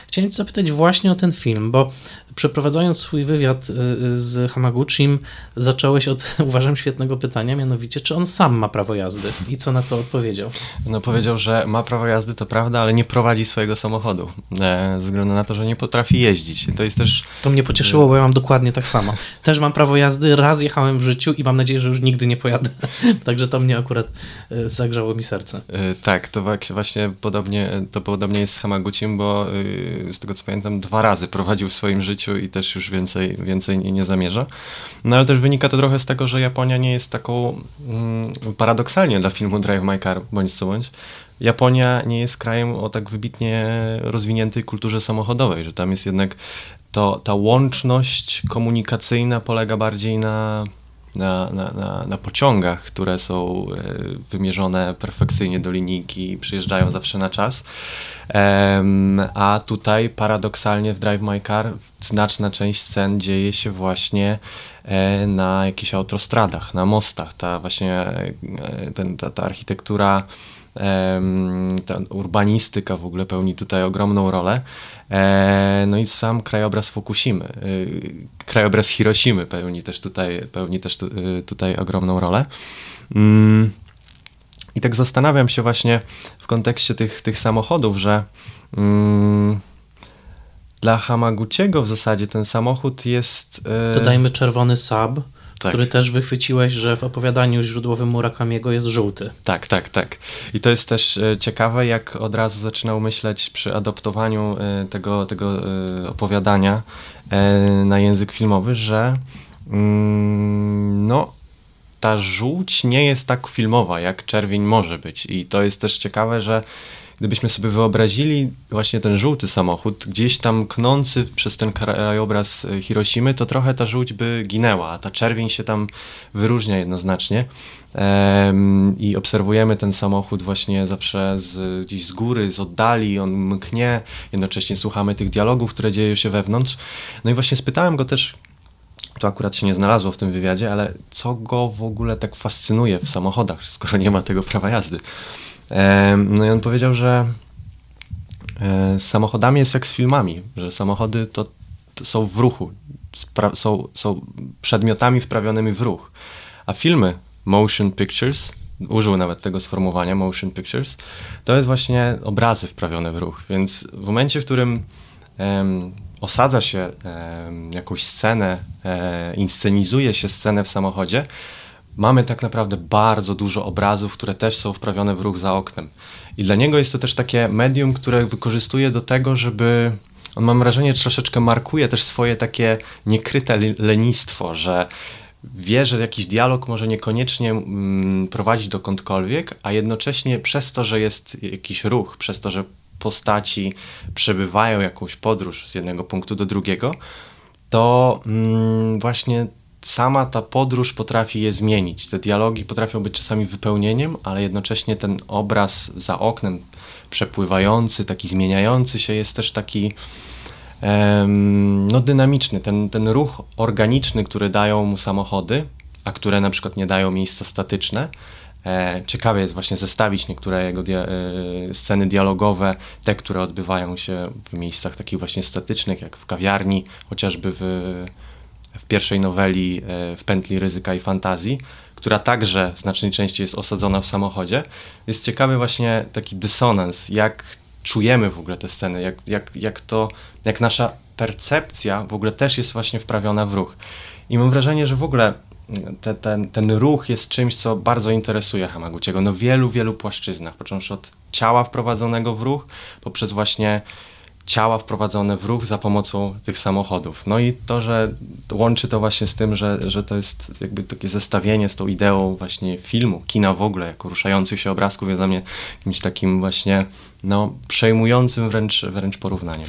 Chciałem Cię zapytać właśnie o ten film, bo przeprowadzając swój wywiad y, y, z Hamaguchim, zacząłeś od, <laughs> uważam, świetnego pytania, mianowicie, czy on sam ma prawo jazdy i co na to odpowiedział? No powiedział, że ma prawo jazdy, to prawda, ale nie prowadzi swojego samochodu, e, ze względu na to, że nie potrafi jeździć. To jest też... To mnie pocieszyło, bo ja mam dokładnie tak samo. Też mam prawo jazdy, raz jechałem w życiu i mam nadzieję, że już nigdy nie pojadę. <laughs> Także to mnie akurat e, zagrzało mi serce. E, tak, to właśnie podobnie, to podobnie jest z Hamaguchim, bo z tego co pamiętam, dwa razy prowadził w swoim życiu i też już więcej, więcej nie, nie zamierza. No ale też wynika to trochę z tego, że Japonia nie jest taką, mm, paradoksalnie dla filmu Drive My Car, bądź co bądź, Japonia nie jest krajem o tak wybitnie rozwiniętej kulturze samochodowej, że tam jest jednak to, ta łączność komunikacyjna polega bardziej na na, na, na, na, pociągach, które są e, wymierzone perfekcyjnie do linijki przyjeżdżają zawsze na czas. A tutaj paradoksalnie w Drive My Car znaczna część scen dzieje się właśnie e, na jakichś autostradach, na mostach. Ta właśnie e, ten, ta, ta architektura ta urbanistyka w ogóle pełni tutaj ogromną rolę. E, no i sam krajobraz Fukushimy, krajobraz Hiroshimy pełni też tutaj, pełni też tutaj ogromną rolę. Mm. I tak zastanawiam się właśnie w kontekście tych, tych samochodów, że mm, dla Hamaguchiego w zasadzie ten samochód jest... Dodajmy czerwony Sab, tak. który też wychwyciłeś, że w opowiadaniu źródłowym Murakamiego jest żółty. Tak, tak, tak. I to jest też e, ciekawe, jak od razu zaczynał myśleć przy adoptowaniu e, tego, tego opowiadania na język filmowy, że mm, no ta żółć nie jest tak filmowa, jak czerwień może być. I to jest też ciekawe, że gdybyśmy sobie wyobrazili właśnie ten żółty samochód, gdzieś tam knący przez ten krajobraz e, Hiroshimy, to trochę ta żółć by ginęła, a ta czerwień się tam wyróżnia jednoznacznie. I obserwujemy ten samochód właśnie zawsze z, gdzieś z góry, z oddali, on mknie, jednocześnie słuchamy tych dialogów, które dzieją się wewnątrz. No i właśnie spytałem go też, to akurat się nie znalazło w tym wywiadzie, ale co go w ogóle tak fascynuje w samochodach, skoro nie ma tego prawa jazdy? No i on powiedział, że e, z samochodami jest jak z filmami, że samochody to, to są w ruchu, są, są przedmiotami wprawionymi w ruch, a filmy, motion pictures, użył nawet tego sformułowania, motion pictures, to jest właśnie obrazy wprawione w ruch, więc w momencie, w którym osadza się e, jakąś scenę, e, inscenizuje się scenę w samochodzie, mamy tak naprawdę bardzo dużo obrazów, które też są wprawione w ruch za oknem. I dla niego jest to też takie medium, które wykorzystuje do tego, żeby on mam wrażenie troszeczkę markuje też swoje takie niekryte lenistwo, że wie, że jakiś dialog może niekoniecznie mm, prowadzić dokądkolwiek, a jednocześnie przez to, że jest jakiś ruch, przez to, że postaci przebywają jakąś podróż z jednego punktu do drugiego, to mm, właśnie sama ta podróż potrafi je zmienić. Te dialogi potrafią być czasami wypełnieniem, ale jednocześnie ten obraz za oknem przepływający, taki zmieniający się jest też taki no, dynamiczny, ten, ten ruch organiczny, który dają mu samochody, a które na przykład nie dają miejsca statyczne. E, ciekawe jest właśnie zestawić niektóre jego dia e, sceny dialogowe, te, które odbywają się w miejscach takich właśnie statycznych, jak w kawiarni, chociażby w, w pierwszej noweli e, w pętli ryzyka i fantazji, która także znacznie częściej jest osadzona w samochodzie. Jest ciekawy właśnie taki dysonans, jak czujemy w ogóle te sceny, jak, jak, jak to, jak nasza percepcja w ogóle też jest właśnie wprawiona w ruch. I mam wrażenie, że w ogóle te, ten, ten ruch jest czymś, co bardzo interesuje Hamaguchiego na no wielu, wielu płaszczyznach, począwszy od ciała wprowadzonego w ruch, poprzez właśnie ciała wprowadzone w ruch za pomocą tych samochodów. No i to, że łączy to właśnie z tym, że, że to jest jakby takie zestawienie z tą ideą właśnie filmu, kina w ogóle, jako ruszających się obrazków jest dla mnie jakimś takim właśnie no, przejmującym wręcz, wręcz porównaniem.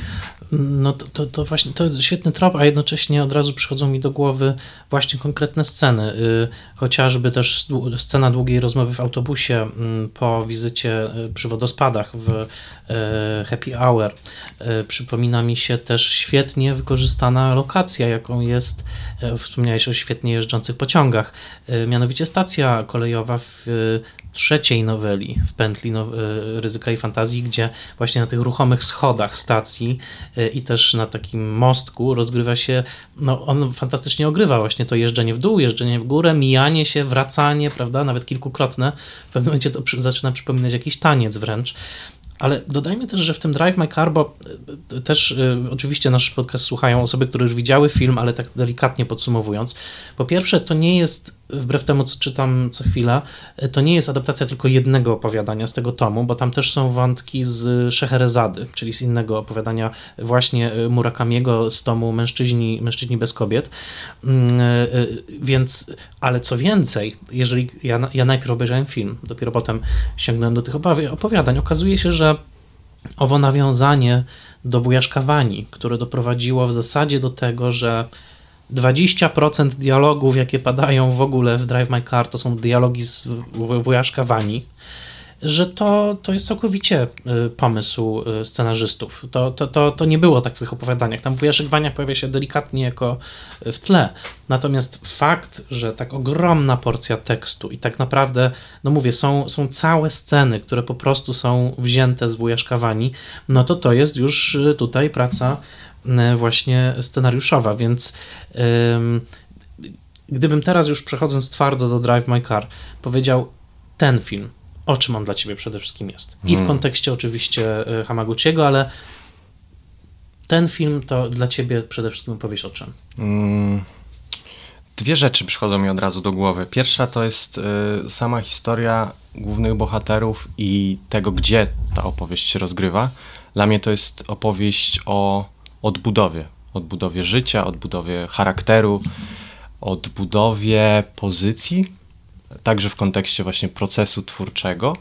No to, to, to, właśnie to jest świetny trop, a jednocześnie od razu przychodzą mi do głowy właśnie konkretne sceny. Y, chociażby też scena długiej rozmowy w autobusie mm, po wizycie y, przy wodospadach w y, Happy Hour. Przypomina mi się też świetnie wykorzystana lokacja, jaką jest, wspomniałeś o świetnie jeżdżących pociągach, mianowicie stacja kolejowa w trzeciej noweli w pętli now ryzyka i fantazji, gdzie właśnie na tych ruchomych schodach stacji i też na takim mostku rozgrywa się, no on fantastycznie ogrywa właśnie to jeżdżenie w dół, jeżdżenie w górę, mijanie się, wracanie, prawda, nawet kilkukrotne. W pewnym momencie to przy, zaczyna przypominać jakiś taniec wręcz. Ale dodajmy też, że w tym Drive My Car, bo e, też y, oczywiście nasz podcast słuchają osoby, które już widziały film, ale tak delikatnie podsumowując. Po pierwsze, to nie jest, wbrew temu co czytam co chwila, e, to nie jest adaptacja tylko jednego opowiadania z tego tomu, bo tam też są wątki z Szeherezady, czyli z innego opowiadania właśnie Murakamiego z tomu Mężczyźni, Mężczyźni bez kobiet. Mm, więc, ale co więcej, jeżeli ja, ja najpierw obejrzałem film, dopiero potem sięgnąłem do tych opowiadań, okazuje się, że owo nawiązanie do wujaszka Wani, które doprowadziło w zasadzie do tego, że 20% dialogów, jakie padają w ogóle w Drive My Car, to są dialogi z wujaszka Wani, że to, to jest całkowicie y, pomysł y, scenarzystów. To, to, to, to nie było tak w tych opowiadaniach. Tam wujaszek Wania pojawia się delikatnie jako y, w tle. Natomiast fakt, że tak ogromna porcja tekstu i tak naprawdę, no mówię, są, są całe sceny, które po prostu są wzięte z wujaszka Wani, no to to jest już tutaj praca właśnie scenariuszowa, więc gdybym teraz już przechodząc twardo do Drive My Car powiedział ten film, o czym on dla ciebie przede wszystkim jest. I w hmm. kontekście oczywiście e, Hamaguchiego, ale ten film to dla ciebie przede wszystkim opowieść o czym? Hmm. Dwie rzeczy przychodzą mi od razu do głowy. Pierwsza to jest y, sama historia głównych bohaterów i tego, gdzie ta opowieść się rozgrywa. Dla mnie to jest opowieść o odbudowie. Odbudowie życia, odbudowie charakteru, odbudowie pozycji także w kontekście właśnie procesu twórczego,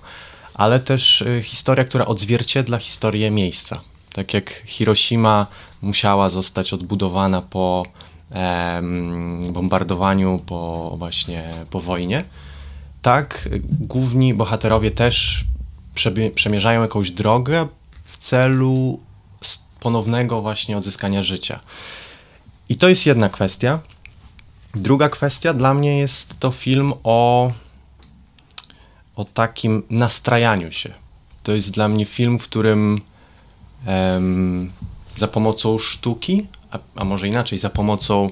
ale też y, historia, która odzwierciedla historię miejsca. Tak jak Hiroshima musiała zostać odbudowana po bombardowaniu, po właśnie po wojnie, tak główni bohaterowie też przemierzają jakąś drogę w celu ponownego właśnie odzyskania życia. I to jest jedna kwestia. Druga kwestia dla mnie jest to film o, o takim nastrajaniu się. To jest dla mnie film, w którym em, za pomocą sztuki, a, a może inaczej, za pomocą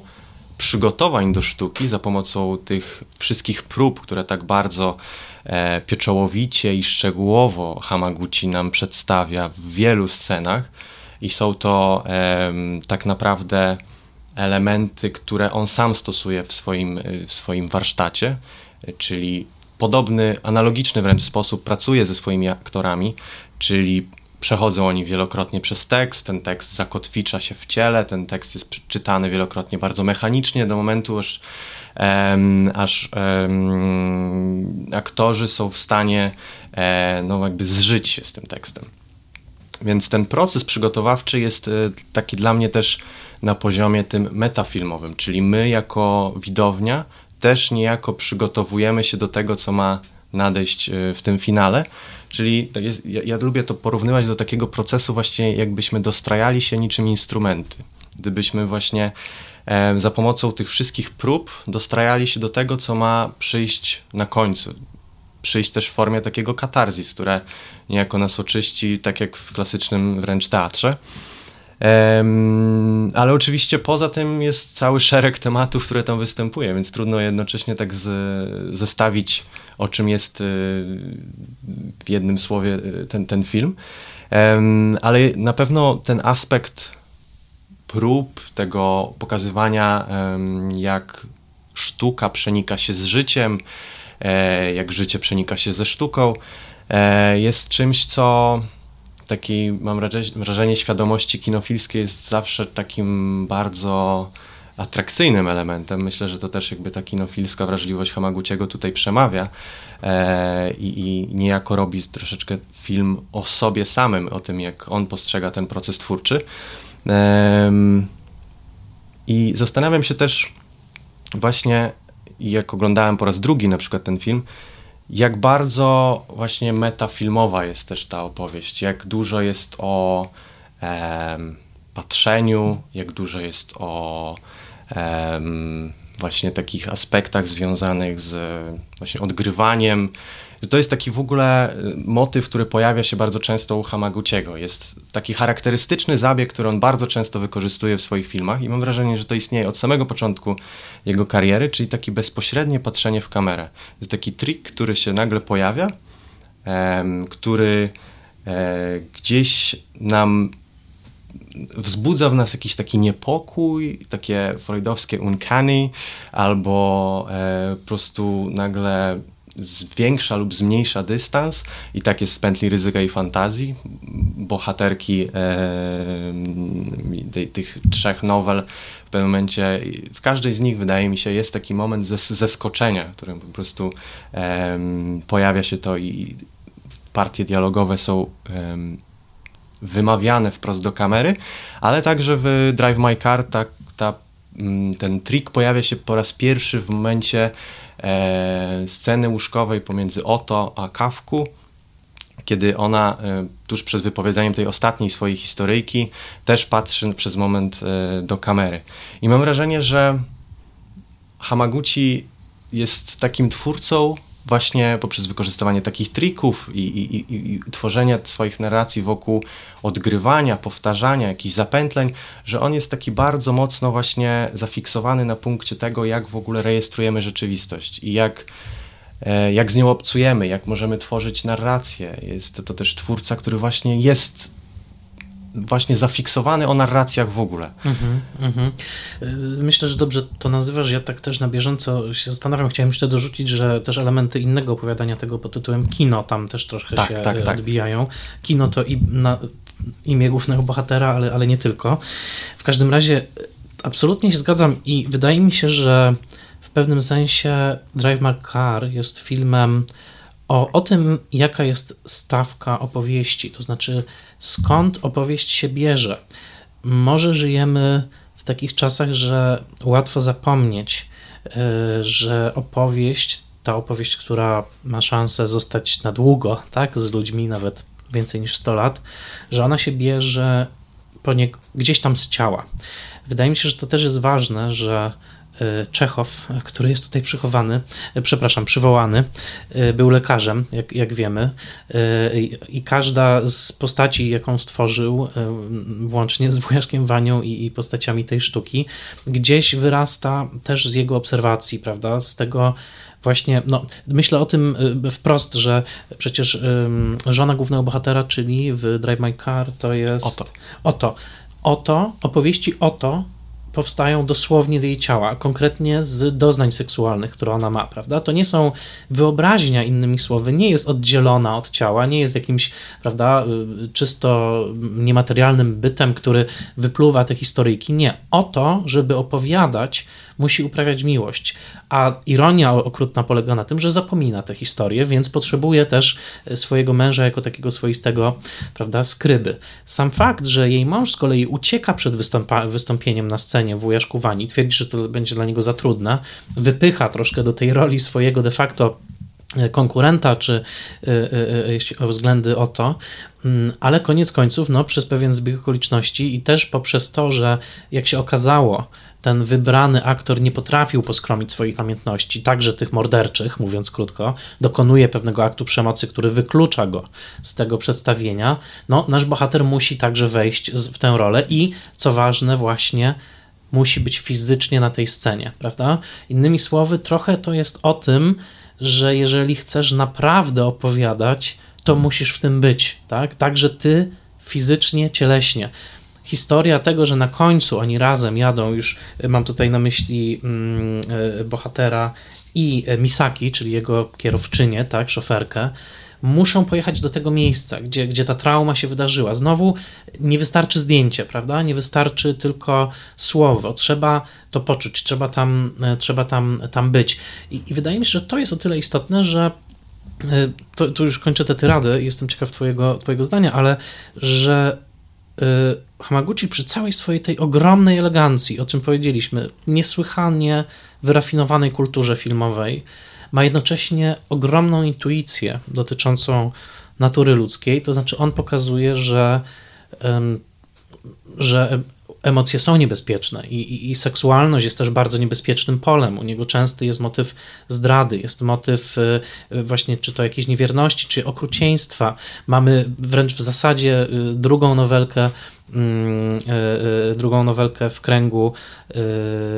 przygotowań do sztuki, za pomocą tych wszystkich prób, które tak bardzo e, pieczołowicie i szczegółowo Hamaguchi nam przedstawia w wielu scenach, i są to tak naprawdę elementy, które on sam stosuje w swoim, w swoim warsztacie, czyli podobny, analogiczny wręcz sposób pracuje ze swoimi aktorami, czyli przechodzą oni wielokrotnie przez tekst, ten tekst zakotwicza się w ciele, ten tekst jest czytany wielokrotnie bardzo mechanicznie do momentu, aż, um, aż um, aktorzy są w stanie e, no, jakby zżyć się z tym tekstem. Więc ten proces przygotowawczy jest e, taki dla mnie też na poziomie tym metafilmowym, czyli my jako widownia też niejako przygotowujemy się do tego, co ma nadejść w tym finale. Czyli to jest, ja, ja lubię to porównywać do takiego procesu właśnie jakbyśmy dostrajali się niczym instrumenty. Gdybyśmy właśnie e, za pomocą tych wszystkich prób dostrajali się do tego, co ma przyjść na końcu. Przyjść też w formie takiego katarzis, które niejako nas oczyści, tak jak w klasycznym wręcz teatrze. Ale oczywiście poza tym jest cały szereg tematów, które tam występuje, więc trudno jednocześnie tak z, zestawić, o czym jest y, w jednym słowie y, ten, ten film. Ale na pewno ten aspekt prób, tego pokazywania, jak sztuka przenika się z życiem, e, jak życie przenika się ze sztuką, e, jest czymś, co taki, mam wrażenie, świadomości kinofilskiej jest zawsze takim bardzo atrakcyjnym elementem. Myślę, że to też jakby ta kinofilska wrażliwość Hamaguchiego tutaj przemawia e, i, i niejako robi troszeczkę film o sobie samym, o tym, jak on postrzega ten proces twórczy. E, I zastanawiam się też właśnie, jak oglądałem po raz drugi na przykład ten film, jak bardzo właśnie metafilmowa jest też ta opowieść, jak dużo jest o e, patrzeniu, jak dużo jest o e, właśnie takich aspektach związanych z właśnie odgrywaniem to jest taki w ogóle y, motyw, który pojawia się bardzo często u Hamaguchiego. Jest taki charakterystyczny zabieg, który on bardzo często wykorzystuje w swoich filmach i mam wrażenie, że to istnieje od samego początku jego kariery, czyli takie bezpośrednie patrzenie w kamerę. Jest taki trik, który się nagle pojawia, em, który e, gdzieś nam wzbudza w nas jakiś taki niepokój, takie freudowskie uncanny, albo e, po prostu nagle zwiększa lub zmniejsza dystans i tak jest w pętli ryzyka i fantazji. Bohaterki e, tych trzech nowel w pewnym momencie, w każdej z nich wydaje mi się jest taki moment zeskoczenia, w którym po prostu e, pojawia się to i partie dialogowe są e, wymawiane wprost do kamery, ale także w Drive My Car ta, ta, mm, ten trik pojawia się po raz pierwszy w momencie sceny łóżkowej pomiędzy Oto a Kawku, kiedy ona e, tuż przed wypowiedzeniem tej ostatniej swojej historyjki też patrzy przez moment e, do kamery. I mam wrażenie, że Hamaguchi jest takim twórcą właśnie poprzez wykorzystywanie takich trików i, i, i, i tworzenia swoich narracji wokół odgrywania, powtarzania, jakichś zapętleń, że on jest taki bardzo mocno właśnie zafiksowany na punkcie tego, jak w ogóle rejestrujemy rzeczywistość i jak, e, jak z nią obcujemy, jak możemy tworzyć narrację. Jest to też twórca, który właśnie jest właśnie zafiksowany o narracjach w ogóle. Mm-hmm, mm-hmm. Myślę, że dobrze to nazywasz. Ja tak też na bieżąco się zastanawiam. Chciałem jeszcze dorzucić, że też elementy innego opowiadania tego pod tytułem kino tam też troszkę tak, się tak, e, tak. odbijają. Kino to i na imię głównego bohatera, ale, ale nie tylko. W każdym razie absolutnie się zgadzam i wydaje mi się, że w pewnym sensie Drive My Car jest filmem o, o tym, jaka jest stawka opowieści, to znaczy skąd opowieść się bierze. Może żyjemy w takich czasach, że łatwo zapomnieć, e, że opowieść, ta opowieść, która ma szansę zostać na długo, tak, z ludźmi nawet więcej niż 100 lat, że ona się bierze gdzieś tam z ciała. Wydaje mi się, że to też jest ważne, że Czechow, który jest tutaj przychowany, e, przepraszam, przywołany, e, był lekarzem, jak, jak wiemy, i każda z postaci, jaką stworzył, włącznie z wujaszkiem Wanią i, i postaciami tej sztuki, gdzieś wyrasta też z jego obserwacji, prawda, z tego właśnie, no, myślę o tym wprost, że przecież żona głównego bohatera, czyli w Drive My Car, to jest... Oto. Oto. Oto, opowieści Oto powstają dosłownie z jej ciała, konkretnie z doznań seksualnych, które ona ma, prawda? To nie są wyobraźnia, innymi słowy, nie jest oddzielona od ciała, nie jest jakimś, prawda, y, czysto niematerialnym bytem, który wypluwa te historyjki. Nie. O to, żeby opowiadać, musi uprawiać miłość. A ironia okrutna polega na tym, że zapomina tę historię, więc potrzebuje też e, swojego męża jako takiego swoistego, prawda, skryby. Sam fakt, że jej mąż z kolei ucieka przed wystąpieniem na scenie w Wujaszku Wani, twierdzi, że to będzie dla niego za trudne, wypycha troszkę do tej roli swojego de facto konkurenta, czy jeśli o względy o to, mm, ale koniec końców, no, przez pewien zbieg okoliczności i też poprzez to, że jak się okazało, ten wybrany aktor nie potrafił poskromić swoich namiętności, także tych morderczych, mówiąc krótko, dokonuje pewnego aktu przemocy, który wyklucza go z tego przedstawienia, no, nasz bohater musi także wejść w tę rolę i, co ważne, właśnie musi być fizycznie na tej scenie, prawda? Innymi słowy, trochę to jest o tym, że jeżeli chcesz naprawdę opowiadać, to musisz w tym być, tak? Także ty fizycznie, cieleśnie historia tego, że na końcu oni razem jadą, już mam tutaj na myśli mm, e, bohatera i Misaki, czyli jego kierowczynię, tak, szoferkę, muszą pojechać do tego miejsca, gdzie, gdzie ta trauma się wydarzyła. Znowu nie wystarczy zdjęcie, prawda? Nie wystarczy tylko słowo. Trzeba to poczuć, trzeba tam, e, trzeba tam, tam być. I, I wydaje mi się, że to jest o tyle istotne, że e, to, tu już kończę te tyrady, jestem ciekaw twojego, twojego zdania, ale że Hamaguchi przy całej swojej tej ogromnej elegancji, o czym powiedzieliśmy, niesłychanie wyrafinowanej kulturze filmowej, ma jednocześnie ogromną intuicję dotyczącą natury ludzkiej, to znaczy on pokazuje, że, że emocje są niebezpieczne i, i, i, seksualność jest też bardzo niebezpiecznym polem. U niego częsty jest motyw zdrady, jest motyw y, właśnie czy to jakiejś niewierności, czy okrucieństwa. Mamy wręcz w zasadzie y, drugą nowelkę mm, y, drugą nowelkę w kręgu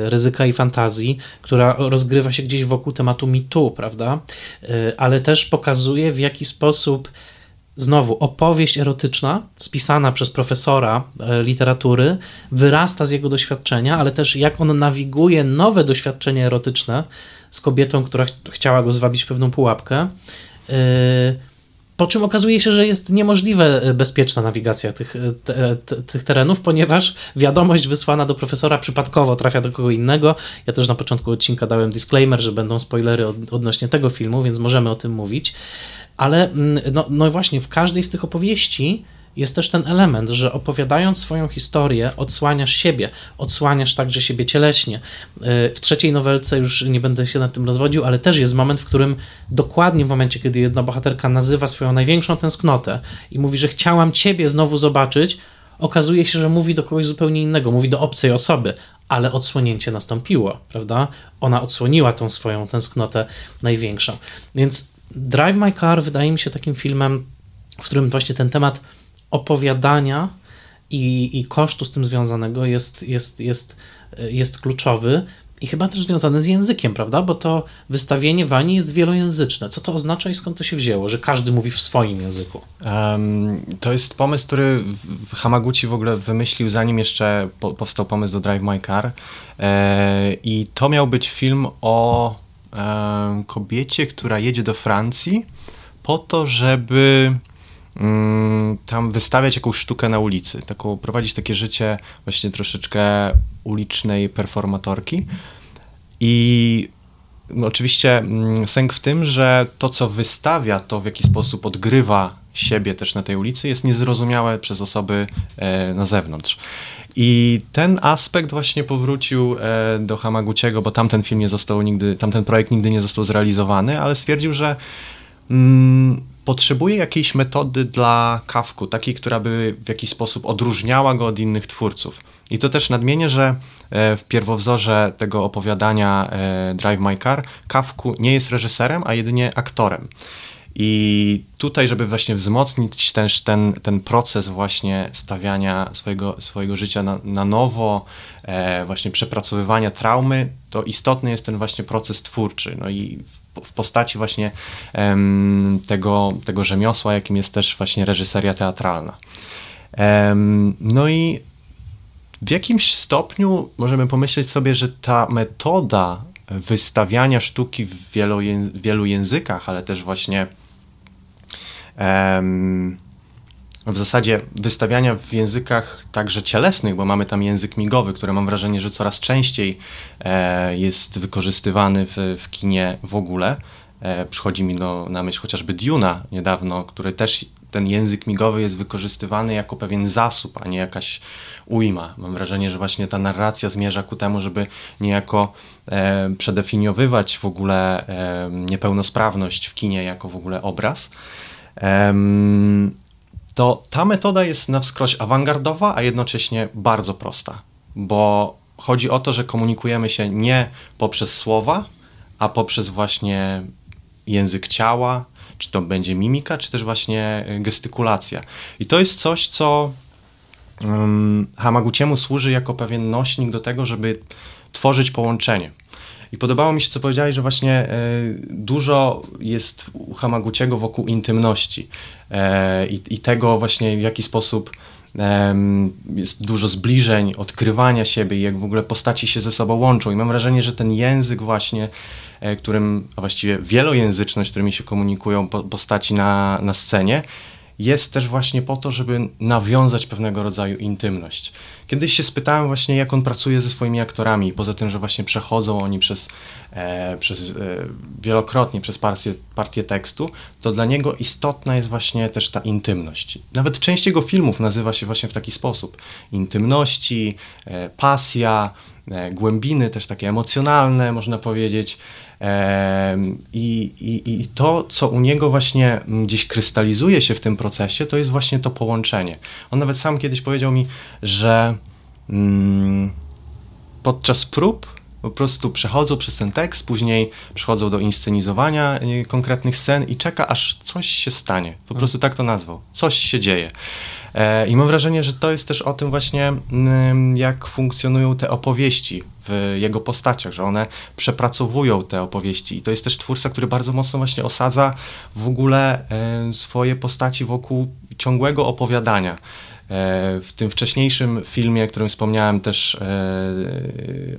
ryzyka i fantazji, która rozgrywa się gdzieś wokół tematu mitu, prawda? Ale też pokazuje w jaki sposób znowu opowieść erotyczna, spisana przez profesora e, literatury, wyrasta z jego doświadczenia, ale też jak on nawiguje nowe doświadczenie erotyczne z kobietą, która ch chciała go zwabić pewną pułapkę. Yy, po czym okazuje się, że jest niemożliwe e, bezpieczna nawigacja tych, te, te, tych terenów, ponieważ wiadomość wysłana do profesora przypadkowo trafia do kogo innego. Ja też na początku odcinka dałem disclaimer, że będą spoilery od, odnośnie tego filmu, więc możemy o tym mówić. Ale mm, no, no właśnie, w każdej z tych opowieści jest też ten element, że opowiadając swoją historię, odsłaniasz siebie, odsłaniasz także siebie cieleśnie. Y, w trzeciej nowelce już nie będę się nad tym rozwodził, ale też jest moment, w którym dokładnie w momencie, kiedy jedna bohaterka nazywa swoją największą tęsknotę i mówi, że chciałam ciebie znowu zobaczyć, okazuje się, że mówi do kogoś zupełnie innego, mówi do obcej osoby, ale odsłonięcie nastąpiło, prawda? Ona odsłoniła tą swoją tęsknotę największą. Więc Drive My Car wydaje mi się takim filmem, w którym właśnie ten temat opowiadania i, i kosztu z tym związanego jest, jest, jest, jest kluczowy i chyba też związany z językiem, prawda? Bo to wystawienie Wani jest wielojęzyczne. Co to oznacza i skąd to się wzięło, że każdy mówi w swoim języku? Um, to jest pomysł, który Hamaguchi w ogóle wymyślił, zanim jeszcze po, powstał pomysł do Drive My Car. E, I to miał być film o kobiecie, która jedzie do Francji po to, żeby mm, tam wystawiać jakąś sztukę na ulicy, taką, prowadzić takie życie właśnie troszeczkę ulicznej performatorki. I no, oczywiście mm, sęk w tym, że to, co wystawia, to w jaki sposób odgrywa siebie też na tej ulicy, jest niezrozumiałe przez osoby e, na zewnątrz. I ten aspekt właśnie powrócił e, do Hamaguchiego, bo tamten film nie został nigdy, tamten projekt nigdy nie został zrealizowany, ale stwierdził, że mm, potrzebuje jakiejś metody dla Kawku, takiej, która by w jakiś sposób odróżniała go od innych twórców. I to też nadmienię, że e, w pierwowzorze tego opowiadania e, Drive My Car Kawku nie jest reżyserem, a jedynie aktorem. I tutaj, żeby właśnie wzmocnić też ten, ten proces właśnie stawiania swojego, swojego życia na, na nowo, e, właśnie przepracowywania traumy, to istotny jest ten właśnie proces twórczy. No i w, w postaci właśnie em, tego, tego rzemiosła, jakim jest też właśnie reżyseria teatralna. Em, no i w jakimś stopniu możemy pomyśleć sobie, że ta metoda wystawiania sztuki w wielu, wielu językach, ale też właśnie w zasadzie wystawiania w językach także cielesnych, bo mamy tam język migowy, który mam wrażenie, że coraz częściej e, jest wykorzystywany w, w kinie w ogóle. E, przychodzi mi do, na myśl chociażby Duna niedawno, który też ten język migowy jest wykorzystywany jako pewien zasób, a nie jakaś ujma. Mam wrażenie, że właśnie ta narracja zmierza ku temu, żeby niejako e, przedefiniowywać w ogóle e, niepełnosprawność w kinie jako w ogóle obraz. E, to ta metoda jest na wskroś awangardowa, a jednocześnie bardzo prosta, bo chodzi o to, że komunikujemy się nie poprzez słowa, a poprzez właśnie język ciała, czy to będzie mimika, czy też właśnie gestykulacja. I to jest coś, co um, Hamaguchiemu służy jako pewien nośnik do tego, żeby tworzyć połączenie. I podobało mi się, co powiedziałeś, że właśnie y, dużo jest u Hamaguchiego wokół intymności y, i tego właśnie w jaki sposób jest dużo zbliżeń, odkrywania siebie i jak w ogóle postaci się ze sobą łączą. I mam wrażenie, że ten język właśnie, e, którym, a właściwie wielojęzyczność, którymi się komunikują postaci na, na scenie, jest też właśnie po to, żeby nawiązać pewnego rodzaju intymność. Kiedyś się spytałem właśnie, jak on pracuje ze swoimi aktorami, poza tym, że właśnie przechodzą oni przez, e, przez e, wielokrotnie przez partię, partię tekstu, to dla niego istotna jest właśnie też ta intymność. Nawet część jego filmów nazywa się właśnie w taki sposób. Intymności, e, pasja, e, głębiny też takie emocjonalne, można powiedzieć. I, i, I to, co u niego właśnie gdzieś krystalizuje się w tym procesie, to jest właśnie to połączenie. On nawet sam kiedyś powiedział mi, że mm, podczas prób po prostu przechodzą przez ten tekst, później przechodzą do inscenizowania y, konkretnych scen i czeka, aż coś się stanie. Po prostu tak to nazwał. Coś się dzieje. E, I mam wrażenie, że to jest też o tym właśnie, mm, jak funkcjonują te opowieści w jego postaciach, że one przepracowują te opowieści. I to jest też twórca, który bardzo mocno właśnie osadza w ogóle e, swoje postaci wokół ciągłego opowiadania. E, w tym wcześniejszym filmie, o którym wspomniałem też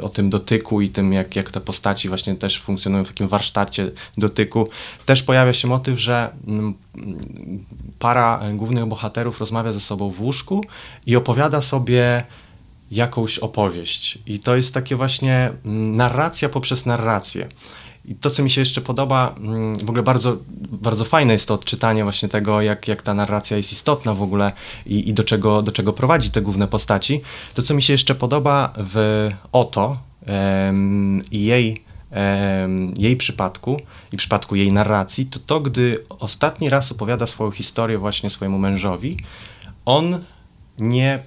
o tym dotyku i tym, jak, jak te postaci właśnie też funkcjonują w takim warsztacie dotyku, też pojawia się motyw, że mm, para głównych bohaterów rozmawia ze sobą w łóżku i opowiada sobie jakąś opowieść. I to jest takie właśnie mm, narracja poprzez narrację. I to, co mi się jeszcze podoba, mm, w ogóle bardzo, bardzo fajne jest to odczytanie właśnie tego, jak, jak ta narracja jest istotna w ogóle i, i do, czego, do czego prowadzi te główne postaci. To, co mi się jeszcze podoba w Oto i jej, jej przypadku i w przypadku jej narracji, to to, gdy ostatni raz opowiada swoją historię właśnie swojemu mężowi, on nie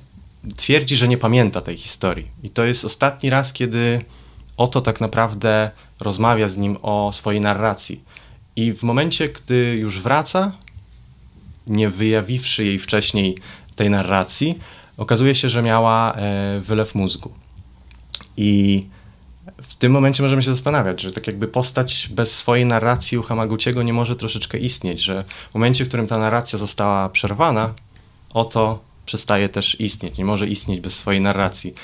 twierdzi, że nie pamięta tej historii. I to jest ostatni raz, kiedy oto tak naprawdę rozmawia z nim o swojej narracji. I w momencie, gdy już wraca, nie wyjawiwszy jej wcześniej tej narracji, okazuje się, że miała e, wylew mózgu. I w tym momencie możemy się zastanawiać, że tak jakby postać bez swojej narracji u Hamaguchiego nie może troszeczkę istnieć, że w momencie, w którym ta narracja została przerwana, oto przestaje też istnieć, nie może istnieć bez swojej narracji.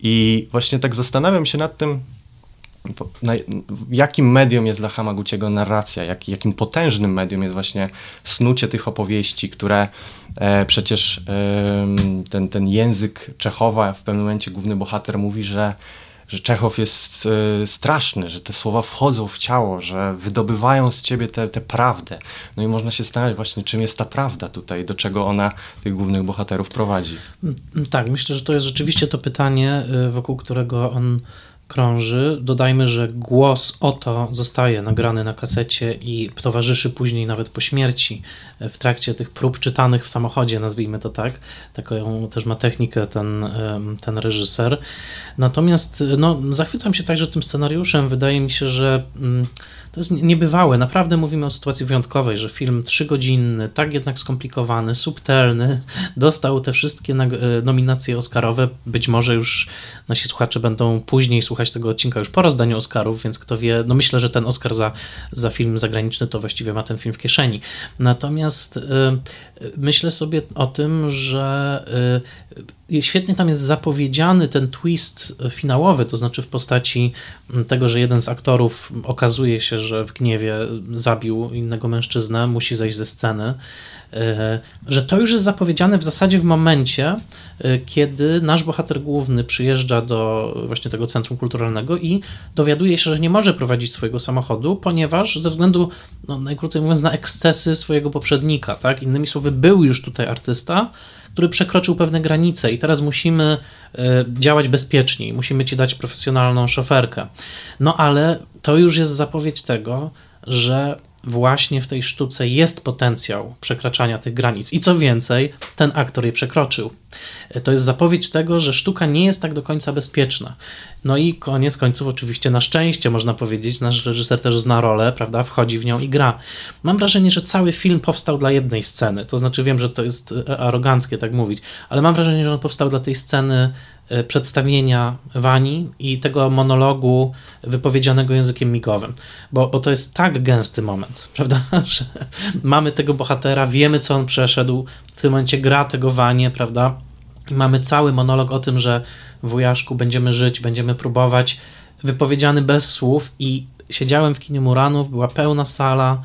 I właśnie tak zastanawiam się nad tym, na, jakim medium jest dla Hamaguchiego narracja, jak, jakim potężnym medium jest właśnie snucie tych opowieści, które e, przecież e, ten, ten język Czechowa w pewnym momencie główny bohater mówi, że że Czechow jest e, straszny, że te słowa wchodzą w ciało, że wydobywają z ciebie tę prawdę. No i można się zastanawiać właśnie, czym jest ta prawda tutaj, do czego ona tych głównych bohaterów prowadzi. Mm, tak, myślę, że to jest rzeczywiście to pytanie, e, wokół którego on krąży. Dodajmy, że głos oto zostaje nagrany na kasecie i towarzyszy później nawet po śmierci w trakcie tych prób czytanych w samochodzie, nazwijmy to tak. Taką też ma technikę ten, ten reżyser. Natomiast no, zachwycam się także tym scenariuszem. Wydaje mi się, że mm, to jest niebywałe. Naprawdę mówimy o sytuacji wyjątkowej, że film trzygodzinny, tak jednak skomplikowany, subtelny, <laughs> dostał te wszystkie e, nominacje Oscarowe. Być może już nasi słuchacze będą później słuchać tego odcinka już po rozdaniu Oscarów, więc kto wie, no myślę, że ten Oscar za, za film zagraniczny to właściwie ma ten film w kieszeni. Natomiast y, myślę sobie o tym, że y, świetnie tam jest zapowiedziany ten twist finałowy, to znaczy w postaci tego, że jeden z aktorów okazuje się, że w gniewie zabił innego mężczyznę, musi zejść ze sceny, że to już jest zapowiedziane w zasadzie w momencie, e, kiedy nasz bohater główny przyjeżdża do właśnie tego centrum kulturalnego i dowiaduje się, że nie może prowadzić swojego samochodu, ponieważ ze względu, no, najkrócej mówiąc, na ekscesy swojego poprzednika, tak? Innymi słowy, był już tutaj artysta, który przekroczył pewne granice i teraz musimy e, działać bezpieczniej, musimy ci dać profesjonalną szoferkę. No ale to już jest zapowiedź tego, że właśnie w tej sztuce jest potencjał przekraczania tych granic. I co więcej, ten aktor je przekroczył. To jest zapowiedź tego, że sztuka nie jest tak do końca bezpieczna. No i koniec końców, oczywiście, na szczęście można powiedzieć, nasz reżyser też zna rolę, prawda? Wchodzi w nią i gra. Mam wrażenie, że cały film powstał dla jednej sceny. To znaczy, wiem, że to jest e, aroganckie tak mówić, ale mam wrażenie, że on powstał dla tej sceny e, przedstawienia Wani i tego monologu wypowiedzianego językiem migowym, bo, bo to jest tak gęsty moment, <laughs> prawda, że mamy tego bohatera, wiemy co on przeszedł, w tym momencie gra tego Wanie, prawda, mamy cały monolog o tym, że wujaszku będziemy żyć, będziemy próbować, wypowiedziany bez słów i siedziałem w kinie Muranów, była pełna sala,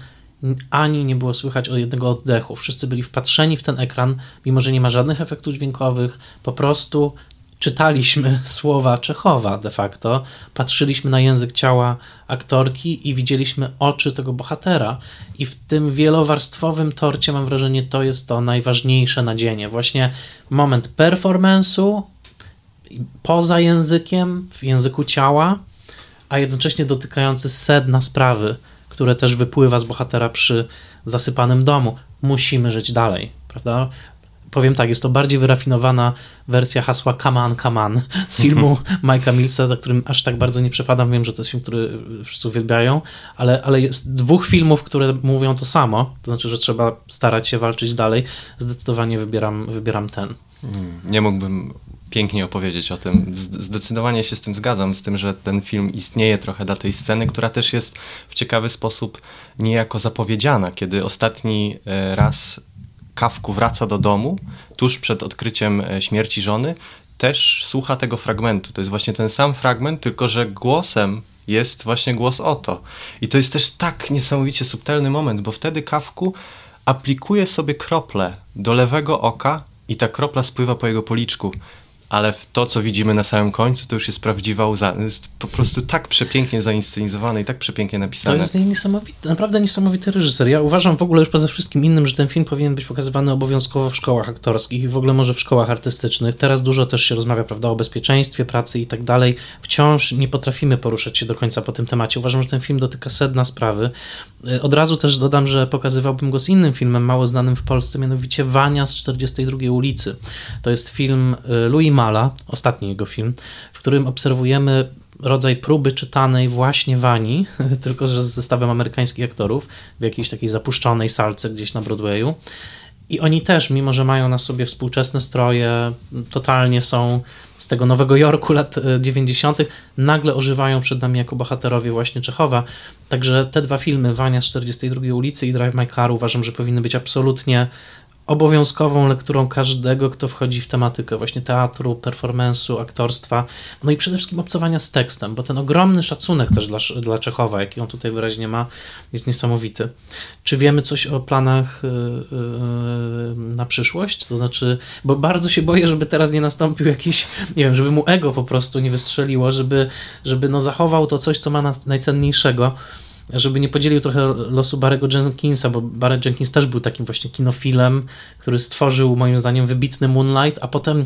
ani nie było słychać o jednego oddechu. Wszyscy byli wpatrzeni w ten ekran, mimo że nie ma żadnych efektów dźwiękowych, po prostu czytaliśmy słowa Czechowa de facto, patrzyliśmy na język ciała aktorki i widzieliśmy oczy tego bohatera. I w tym wielowarstwowym torcie mam wrażenie, to jest to najważniejsze nadzienie. Właśnie moment performance'u poza językiem, w języku ciała, a jednocześnie dotykający sedna sprawy, które też wypływa z bohatera przy zasypanym domu. Musimy żyć dalej, prawda? Powiem tak, jest to bardziej wyrafinowana wersja hasła Come on, come on z filmu <laughs> Mike'a Millsa, za którym aż tak bardzo nie przepadam. Wiem, że to jest film, który wszyscy uwielbiają, ale, ale jest dwóch filmów, które mówią to samo, to znaczy, że trzeba starać się walczyć dalej. Zdecydowanie wybieram, wybieram ten. Hmm, nie mógłbym pięknie opowiedzieć o tym. Zdecydowanie się z tym zgadzam, z tym, że ten film istnieje trochę dla tej sceny, która też jest w ciekawy sposób niejako zapowiedziana, kiedy ostatni e, raz Kawku wraca do domu tuż przed odkryciem e, śmierci żony, też słucha tego fragmentu. To jest właśnie ten sam fragment, tylko że głosem jest właśnie głos Oto. I to jest też tak niesamowicie subtelny moment, bo wtedy Kawku aplikuje sobie krople do lewego oka i ta kropla spływa po jego policzku ale to, co widzimy na samym końcu, to już jest prawdziwa łza. Jest po prostu tak przepięknie zainscenizowane i tak przepięknie napisane. To jest niesamowity, naprawdę niesamowity reżyser. Ja uważam w ogóle już poza wszystkim innym, że ten film powinien być pokazywany obowiązkowo w szkołach aktorskich i w ogóle może w szkołach artystycznych. Teraz dużo też się rozmawia, prawda, o bezpieczeństwie pracy i tak dalej. Wciąż nie potrafimy poruszać się do końca po tym temacie. Uważam, że ten film dotyka sedna sprawy. E, od razu też dodam, że pokazywałbym go z innym filmem, mało znanym w Polsce, mianowicie Wania z 42 ulicy. To jest film e, Louis Ostatni jego film, w którym obserwujemy rodzaj próby czytanej właśnie Wani, <laughs> tylko że z zestawem amerykańskich aktorów w jakiejś takiej zapuszczonej salce gdzieś na Broadwayu. I oni też, mimo że mają na sobie współczesne stroje, totalnie są z tego Nowego Jorku lat 90., e, nagle ożywają przed nami jako bohaterowie właśnie Czechowa. Także te dwa filmy, Wania z 42 ulicy i Drive My Car, uważam, że powinny być absolutnie obowiązkową lekturą każdego, kto wchodzi w tematykę właśnie teatru, performance'u, aktorstwa, no i przede wszystkim obcowania z tekstem, bo ten ogromny szacunek też dla, dla Czechowa, jaki on tutaj wyraźnie ma, jest niesamowity. Czy wiemy coś o planach yy, yy, na przyszłość? To znaczy, bo bardzo się boję, żeby teraz nie nastąpił jakiś, nie wiem, żeby mu ego po prostu nie wystrzeliło, żeby, żeby no zachował to coś, co ma nas najcenniejszego, żeby nie podzielił trochę losu Barego Jenkinsa, bo Barry Jenkins też był takim właśnie kinofilem, który stworzył moim zdaniem wybitny Moonlight, a potem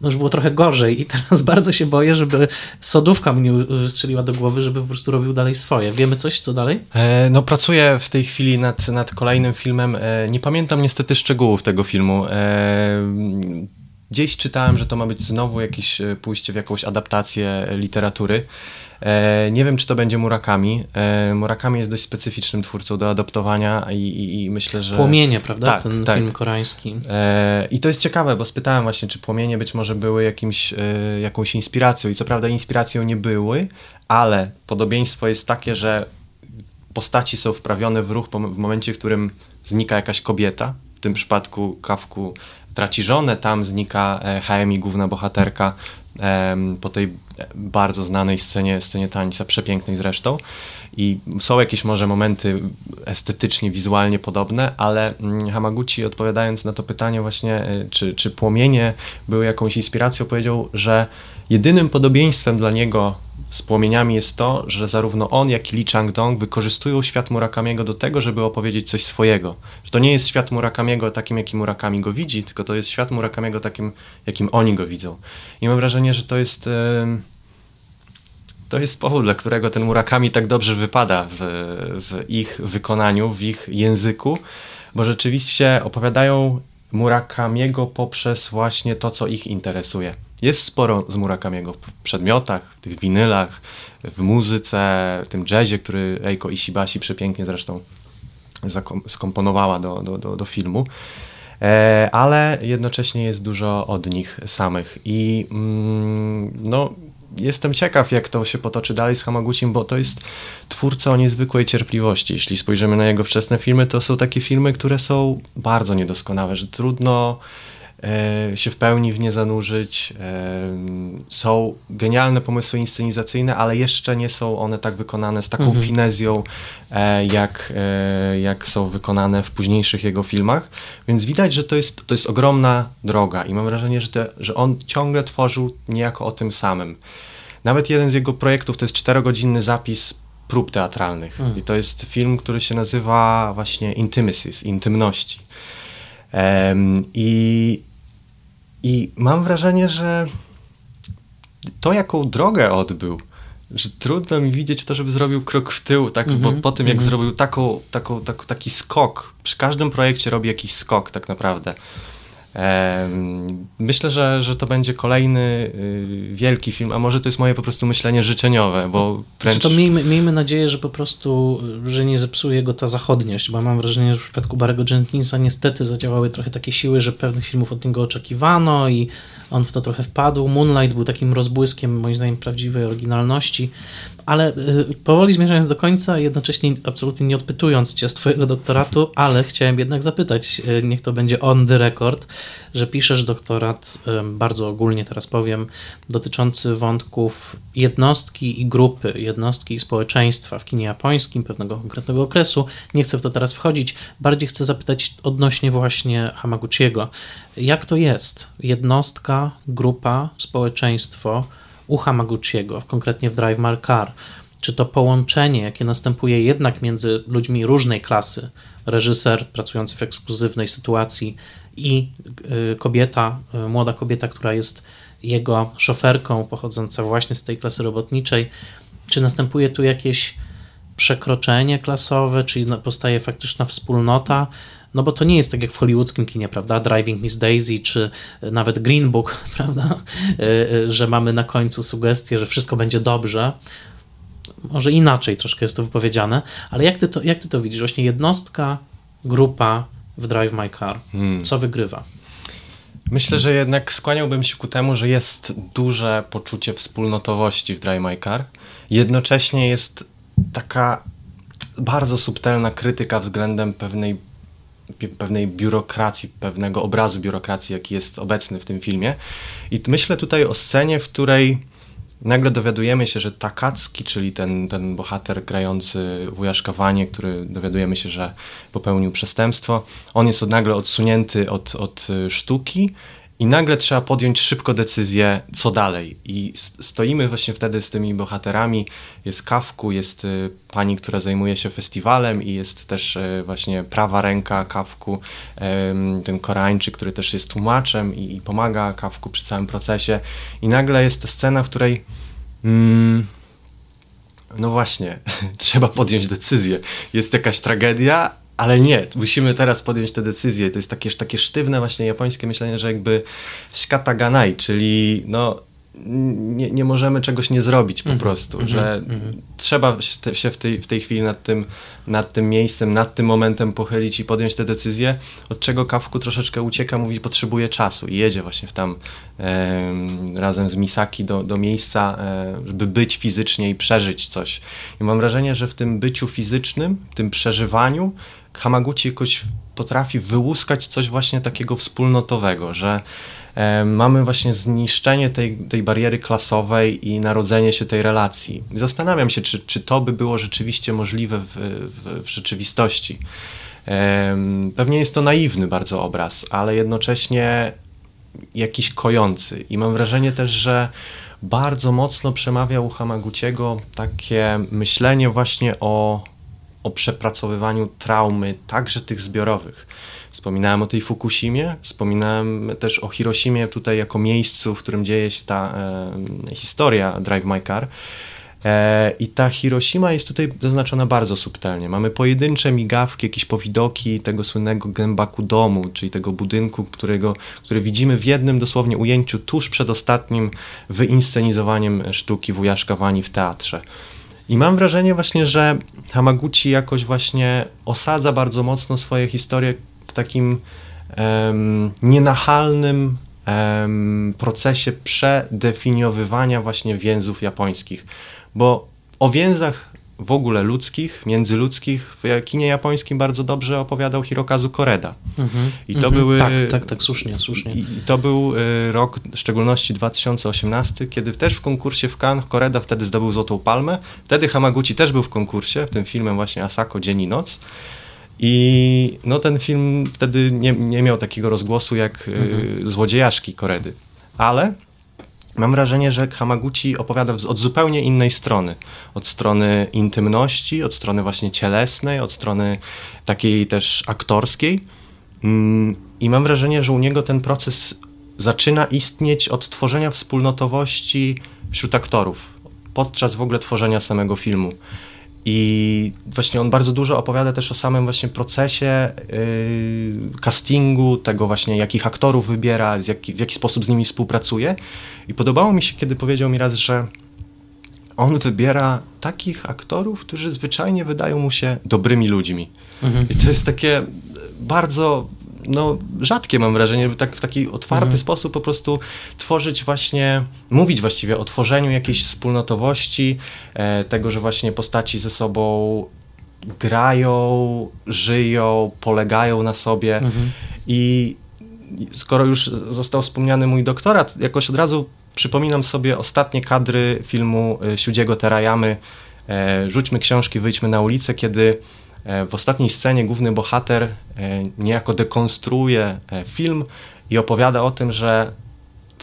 no już było trochę gorzej i teraz <laughs> bardzo się boję, żeby sodówka mnie strzeliła do głowy, żeby po prostu robił dalej swoje. Wiemy coś, co dalej? E, no pracuję w tej chwili nad, nad kolejnym filmem. E, nie pamiętam niestety szczegółów tego filmu. E, gdzieś czytałem, że to ma być znowu jakieś e, pójście w jakąś adaptację literatury. E, nie wiem, czy to będzie Murakami. E, Murakami jest dość specyficznym twórcą do adoptowania i, i, i myślę, że... Płomienie, prawda? Tak, Ten tak. film koreański. E, I to jest ciekawe, bo spytałem właśnie, czy Płomienie być może były jakimś, jakąś inspiracją i co prawda inspiracją nie były, ale podobieństwo jest takie, że postaci są wprawione w ruch w momencie, w którym znika jakaś kobieta tym przypadku Kawku traci żonę, tam znika Haemi, główna bohaterka, po tej bardzo znanej scenie, scenie tańca, przepięknej zresztą. I są jakieś może momenty estetycznie, wizualnie podobne, ale mm, Hamaguchi odpowiadając na to pytanie właśnie, e, czy, czy płomienie były jakąś inspiracją, powiedział, że jedynym podobieństwem dla niego z płomieniami jest to, że zarówno on, jak i Lee Chang-dong wykorzystują świat Murakamiego do tego, żeby opowiedzieć coś swojego. Że to nie jest świat Murakamiego takim, jaki Murakami go widzi, tylko to jest świat Murakamiego takim, jakim oni go widzą. I mam wrażenie, że to jest... To jest powód, dla którego ten Murakami tak dobrze wypada w, w ich wykonaniu, w ich języku, bo rzeczywiście opowiadają Murakamiego poprzez właśnie to, co ich interesuje. Jest sporo z Murakamiego w przedmiotach, w tych winylach, w muzyce, w tym jazzie, który Eiko Ishibashi przepięknie zresztą skomponowała do, do, do, do filmu e, ale jednocześnie jest dużo od nich samych. I mm, no, jestem ciekaw, jak to się potoczy dalej z Hamaguchim, bo to jest twórca o niezwykłej cierpliwości. Jeśli spojrzymy na jego wczesne filmy, to są takie filmy, które są bardzo niedoskonałe, że trudno się w pełni w nie zanurzyć. E, są genialne pomysły inscenizacyjne, ale jeszcze nie są one tak wykonane z taką mhm. finezją, e, jak, jak są wykonane w późniejszych jego filmach. Więc widać, że to jest, to jest ogromna droga i mam wrażenie, że, te, że on ciągle tworzył niejako o tym samym. Nawet jeden z jego projektów to jest czterogodzinny zapis prób teatralnych. Mm. I to jest film, który się nazywa właśnie Intimacies, Intymności. Um, i, I mam wrażenie, że to, jaką drogę odbył, że trudno mi widzieć to, żeby zrobił krok w tył, tak, mm -hmm, mhm, po tym, jak mm -hmm. zrobił taką, taką, taką, taki skok, przy każdym projekcie robi jakiś skok tak naprawdę. Myślę, że, że to będzie kolejny y, wielki film, a może to jest moje po prostu myślenie życzeniowe, bo wręcz... Znaczy to miejmy, miejmy nadzieję, że po prostu, że nie zepsuje go ta zachodniość, bo mam wrażenie, że w przypadku Barego Jenkinsa niestety zadziałały trochę takie siły, że pewnych filmów od niego oczekiwano i on w to trochę wpadł. Moonlight był takim rozbłyskiem, moim zdaniem, prawdziwej oryginalności, ale y, powoli zmierzając do końca, jednocześnie absolutnie nie odpytując cię z twojego doktoratu, ale chciałem jednak zapytać, y, niech to będzie on the record, że piszesz doktorat, bardzo ogólnie teraz powiem, dotyczący wątków jednostki i grupy, jednostki i społeczeństwa w kinie japońskim, pewnego konkretnego okresu. Nie chcę w to teraz wchodzić, bardziej chcę zapytać odnośnie właśnie Hamaguchiego. Jak to jest? Jednostka, grupa, społeczeństwo, u Hamaguchiego, konkretnie w Drive My Car, czy to połączenie, jakie następuje jednak między ludźmi różnej klasy, reżyser pracujący w ekskluzywnej sytuacji i y, kobieta, y, młoda kobieta, która jest jego szoferką, pochodząca właśnie z tej klasy robotniczej, czy następuje tu jakieś przekroczenie klasowe, czy powstaje faktyczna wspólnota, no bo to nie jest tak jak w hollywoodzkim kinie, prawda? Driving Miss Daisy, czy nawet Green Book, <laughs> prawda? E, e, że mamy na końcu sugestię, że wszystko będzie dobrze. Może inaczej troszkę jest to wypowiedziane, ale jak ty to, jak ty to widzisz? Właśnie jednostka, grupa w Drive My Car. Hmm. Co wygrywa? Myślę, że jednak skłaniałbym się ku temu, że jest duże poczucie wspólnotowości w Drive My Car. Jednocześnie jest taka bardzo subtelna krytyka względem pewnej pewnej biurokracji, pewnego obrazu biurokracji, jaki jest obecny w tym filmie. I myślę tutaj o scenie, w której nagle dowiadujemy się, że Takacki, czyli ten, ten bohater grający wujaszkowanie, który dowiadujemy się, że popełnił przestępstwo, on jest nagle odsunięty od, od sztuki i nagle trzeba podjąć szybko decyzję, co dalej. I stoimy właśnie wtedy z tymi bohaterami. Jest Kawku, jest y, pani, która zajmuje się festiwalem i jest też y, właśnie prawa ręka Kawku, ten Koreańczyk, który też jest tłumaczem i, pomaga Kawku przy całym procesie. I nagle jest ta scena, w której mm, no właśnie, <laughs> trzeba podjąć decyzję. Jest jakaś tragedia, ale nie, musimy teraz podjąć tę decyzję. To jest takie, takie sztywne właśnie japońskie myślenie, że jakby shikataganai, czyli no nie, nie możemy czegoś nie zrobić po mm -hmm, prostu, mm -hmm, że mm -hmm. trzeba się w tej, w tej chwili nad tym, nad tym miejscem, nad tym momentem pochylić i podjąć tę decyzję, od czego Kawku troszeczkę ucieka, mówi potrzebuje czasu i jedzie właśnie w tam e, razem z Misaki do, do miejsca, e, żeby być fizycznie i przeżyć coś. I mam wrażenie, że w tym byciu fizycznym, w tym przeżywaniu Hamaguchi jakoś potrafi wyłuskać coś właśnie takiego wspólnotowego, że e, mamy właśnie zniszczenie tej, tej bariery klasowej i narodzenie się tej relacji. Zastanawiam się, czy, czy to by było rzeczywiście możliwe w, w, w rzeczywistości. E, pewnie jest to naiwny bardzo obraz, ale jednocześnie jakiś kojący. I mam wrażenie też, że bardzo mocno przemawia u Hamaguchiego takie myślenie właśnie o, o przepracowywaniu traumy, także tych zbiorowych. Wspominałem o tej Fukushimie, wspominałem też o Hiroshimie tutaj jako miejscu, w którym dzieje się ta e, historia Drive My Car. E, I ta Hiroshima jest tutaj zaznaczona bardzo subtelnie. Mamy pojedyncze migawki, jakieś powidoki tego słynnego Genbaku domu, czyli tego budynku, którego, który widzimy w jednym dosłownie ujęciu tuż przed ostatnim wyinscenizowaniem sztuki Wujaszka Wani w teatrze. I mam wrażenie właśnie, że Hamaguchi jakoś właśnie osadza bardzo mocno swoje historie w takim um, nienachalnym um, procesie przedefiniowywania właśnie więzów japońskich. Bo o więzach w ogóle ludzkich, międzyludzkich w kinie japońskim bardzo dobrze opowiadał Hirokazu Koreda. Mhm. I to mhm. były... Tak, tak, tak, słusznie, słusznie. I to był y, rok, w szczególności 2018, kiedy też w konkursie w Cannes Koreda wtedy zdobył Złotą Palmę. Wtedy Hamaguchi też był w konkursie, w tym filmem właśnie Asako Dzień i Noc. I no, ten film wtedy nie, nie miał takiego rozgłosu jak y, mhm. Złodziejaszki Koredy. Ale Mam wrażenie, że Hamaguchi opowiada od zupełnie innej strony. Od strony intymności, od strony właśnie cielesnej, od strony takiej też aktorskiej. Mm, I mam wrażenie, że u niego ten proces zaczyna istnieć od tworzenia wspólnotowości wśród aktorów, podczas w ogóle tworzenia samego filmu. I właśnie on bardzo dużo opowiada też o samym właśnie procesie yy, castingu, tego właśnie jakich aktorów wybiera, jaki, w jaki sposób z nimi współpracuje. I podobało mi się, kiedy powiedział mi raz, że on wybiera takich aktorów, którzy zwyczajnie wydają mu się dobrymi ludźmi. Mhm. I to jest takie bardzo no, rzadkie mam wrażenie, tak, w taki otwarty mhm. sposób po prostu tworzyć właśnie, mówić właściwie o tworzeniu jakiejś wspólnotowości, e, tego, że właśnie postaci ze sobą grają, żyją, polegają na sobie mhm. i skoro już został wspomniany mój doktorat, jakoś od razu przypominam sobie ostatnie kadry filmu e, Siudziego Terayamy e, Rzućmy książki, wyjdźmy na ulicę, kiedy w ostatniej scenie główny bohater e, niejako dekonstruuje e, film i opowiada o tym, że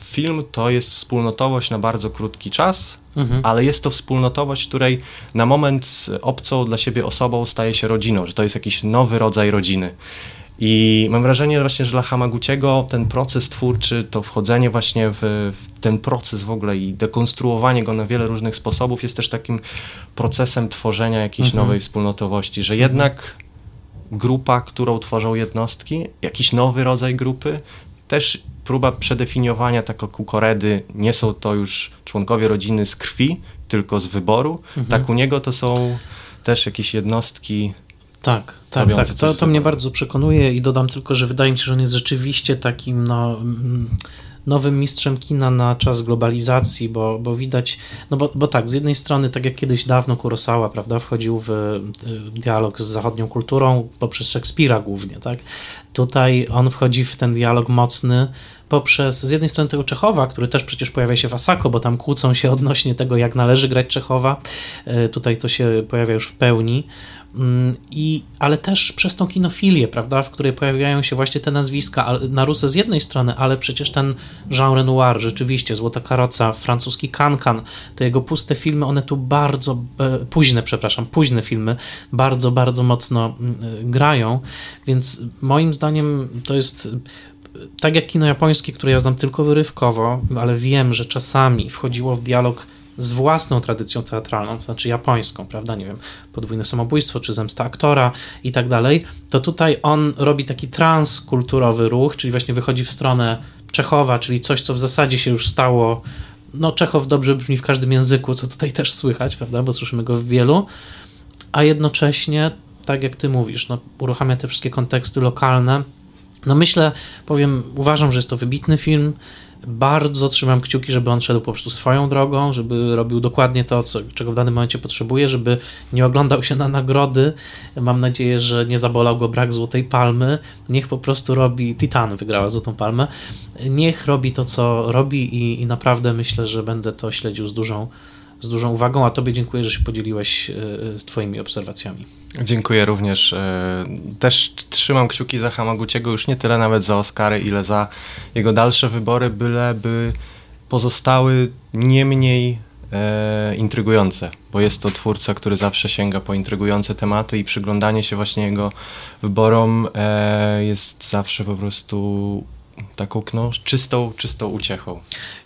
film to jest wspólnotowość na bardzo krótki czas, mhm. ale jest to wspólnotowość, której na moment obcą dla siebie osobą staje się rodziną, że to jest jakiś nowy rodzaj rodziny. I mam wrażenie właśnie, że dla Hamaguchiego ten proces twórczy, to wchodzenie właśnie w, w, ten proces w ogóle i dekonstruowanie go na wiele różnych sposobów jest też takim procesem tworzenia jakiejś mhm. nowej wspólnotowości, że jednak grupa, którą tworzą jednostki, jakiś nowy rodzaj grupy, też próba przedefiniowania tak kukoredy, nie są to już członkowie rodziny z krwi, tylko z wyboru, mhm. tak u niego to są też jakieś jednostki tak, tak, tak. To, to mnie bardzo przekonuje i dodam tylko, że wydaje mi się, że on jest rzeczywiście takim no, mm, nowym mistrzem kina na czas globalizacji, bo, bo widać, no bo, bo tak, z jednej strony, tak jak kiedyś dawno Kurosawa, prawda, wchodził w dialog z zachodnią kulturą poprzez Szekspira głównie, tak, tutaj on wchodzi w ten dialog mocny poprzez z jednej strony tego Czechowa, który też przecież pojawia się w Asako, bo tam kłócą się <laughs> odnośnie tego, jak należy grać Czechowa, e, tutaj to się pojawia już w pełni, I, ale też przez tą kinofilię, prawda, w której pojawiają się właśnie te nazwiska na Rusę z jednej strony, ale przecież ten Jean Renoir, rzeczywiście, Złota Karoca, francuski Kankan, te jego puste filmy, one tu bardzo, e, późne, przepraszam, późne filmy, bardzo, bardzo mocno mm, grają, więc moim zdaniem to jest tak jak kino japońskie, które ja znam tylko wyrywkowo, ale wiem, że czasami wchodziło w dialog z własną tradycją teatralną, to znaczy japońską, prawda, nie wiem, podwójne samobójstwo, czy zemsta aktora i tak dalej, to tutaj on robi taki transkulturowy ruch, czyli właśnie wychodzi w stronę Czechowa, czyli coś, co w zasadzie się już stało, no Czechow dobrze brzmi w każdym języku, co tutaj też słychać, prawda, bo słyszymy go w wielu, a jednocześnie, tak jak ty mówisz, no, uruchamia te wszystkie konteksty lokalne, no myślę, powiem, uważam, że jest to wybitny film, Bardzo trzymam kciuki, żeby on szedł po prostu swoją drogą, żeby robił dokładnie to, co, czego w danym momencie potrzebuje, żeby nie oglądał się na nagrody. Mam nadzieję, że nie zabolał go brak Złotej Palmy. Niech po prostu robi. Titan wygrała Złotą Palmę. Niech robi to, co robi i, i naprawdę myślę, że będę to śledził z dużą z dużą uwagą, a Tobie dziękuję, że się podzieliłeś e, Twoimi obserwacjami. Dziękuję również. E, też trzymam kciuki za Hamaguchiego już nie tyle nawet za Oscary, ile za jego dalsze wybory, byleby pozostały nie mniej e, intrygujące, bo jest to twórca, który zawsze sięga po intrygujące tematy i przyglądanie się właśnie jego wyborom e, jest zawsze po prostu taką no, czystą, czystą uciechą.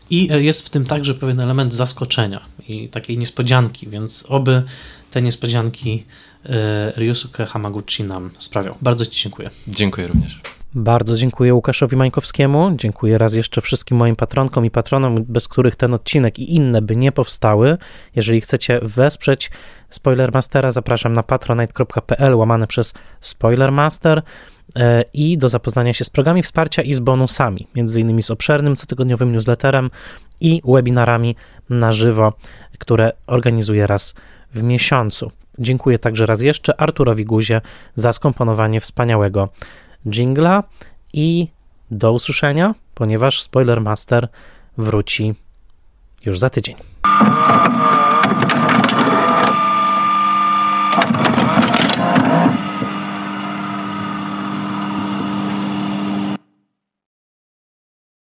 I e, jest w tym także pewien element zaskoczenia i takiej niespodzianki, więc oby te niespodzianki e, Ryusuke Hamaguchi nam sprawiał. Bardzo Ci dziękuję. Dziękuję również. Bardzo dziękuję Łukaszowi Mańkowskiemu. Dziękuję raz jeszcze wszystkim moim patronkom i patronom, bez których ten odcinek i inne by nie powstały. Jeżeli chcecie wesprzeć Spoilermastera, zapraszam na patronite.pl łamane przez Spoilermaster i do zapoznania się z programami wsparcia i z bonusami, między innymi z obszernym cotygodniowym newsletterem i webinarami na żywo, które organizuję raz w miesiącu. Dziękuję także raz jeszcze Arturowi Guzie za skomponowanie wspaniałego jingla i do usłyszenia, ponieważ Spoilermaster wróci już za tydzień.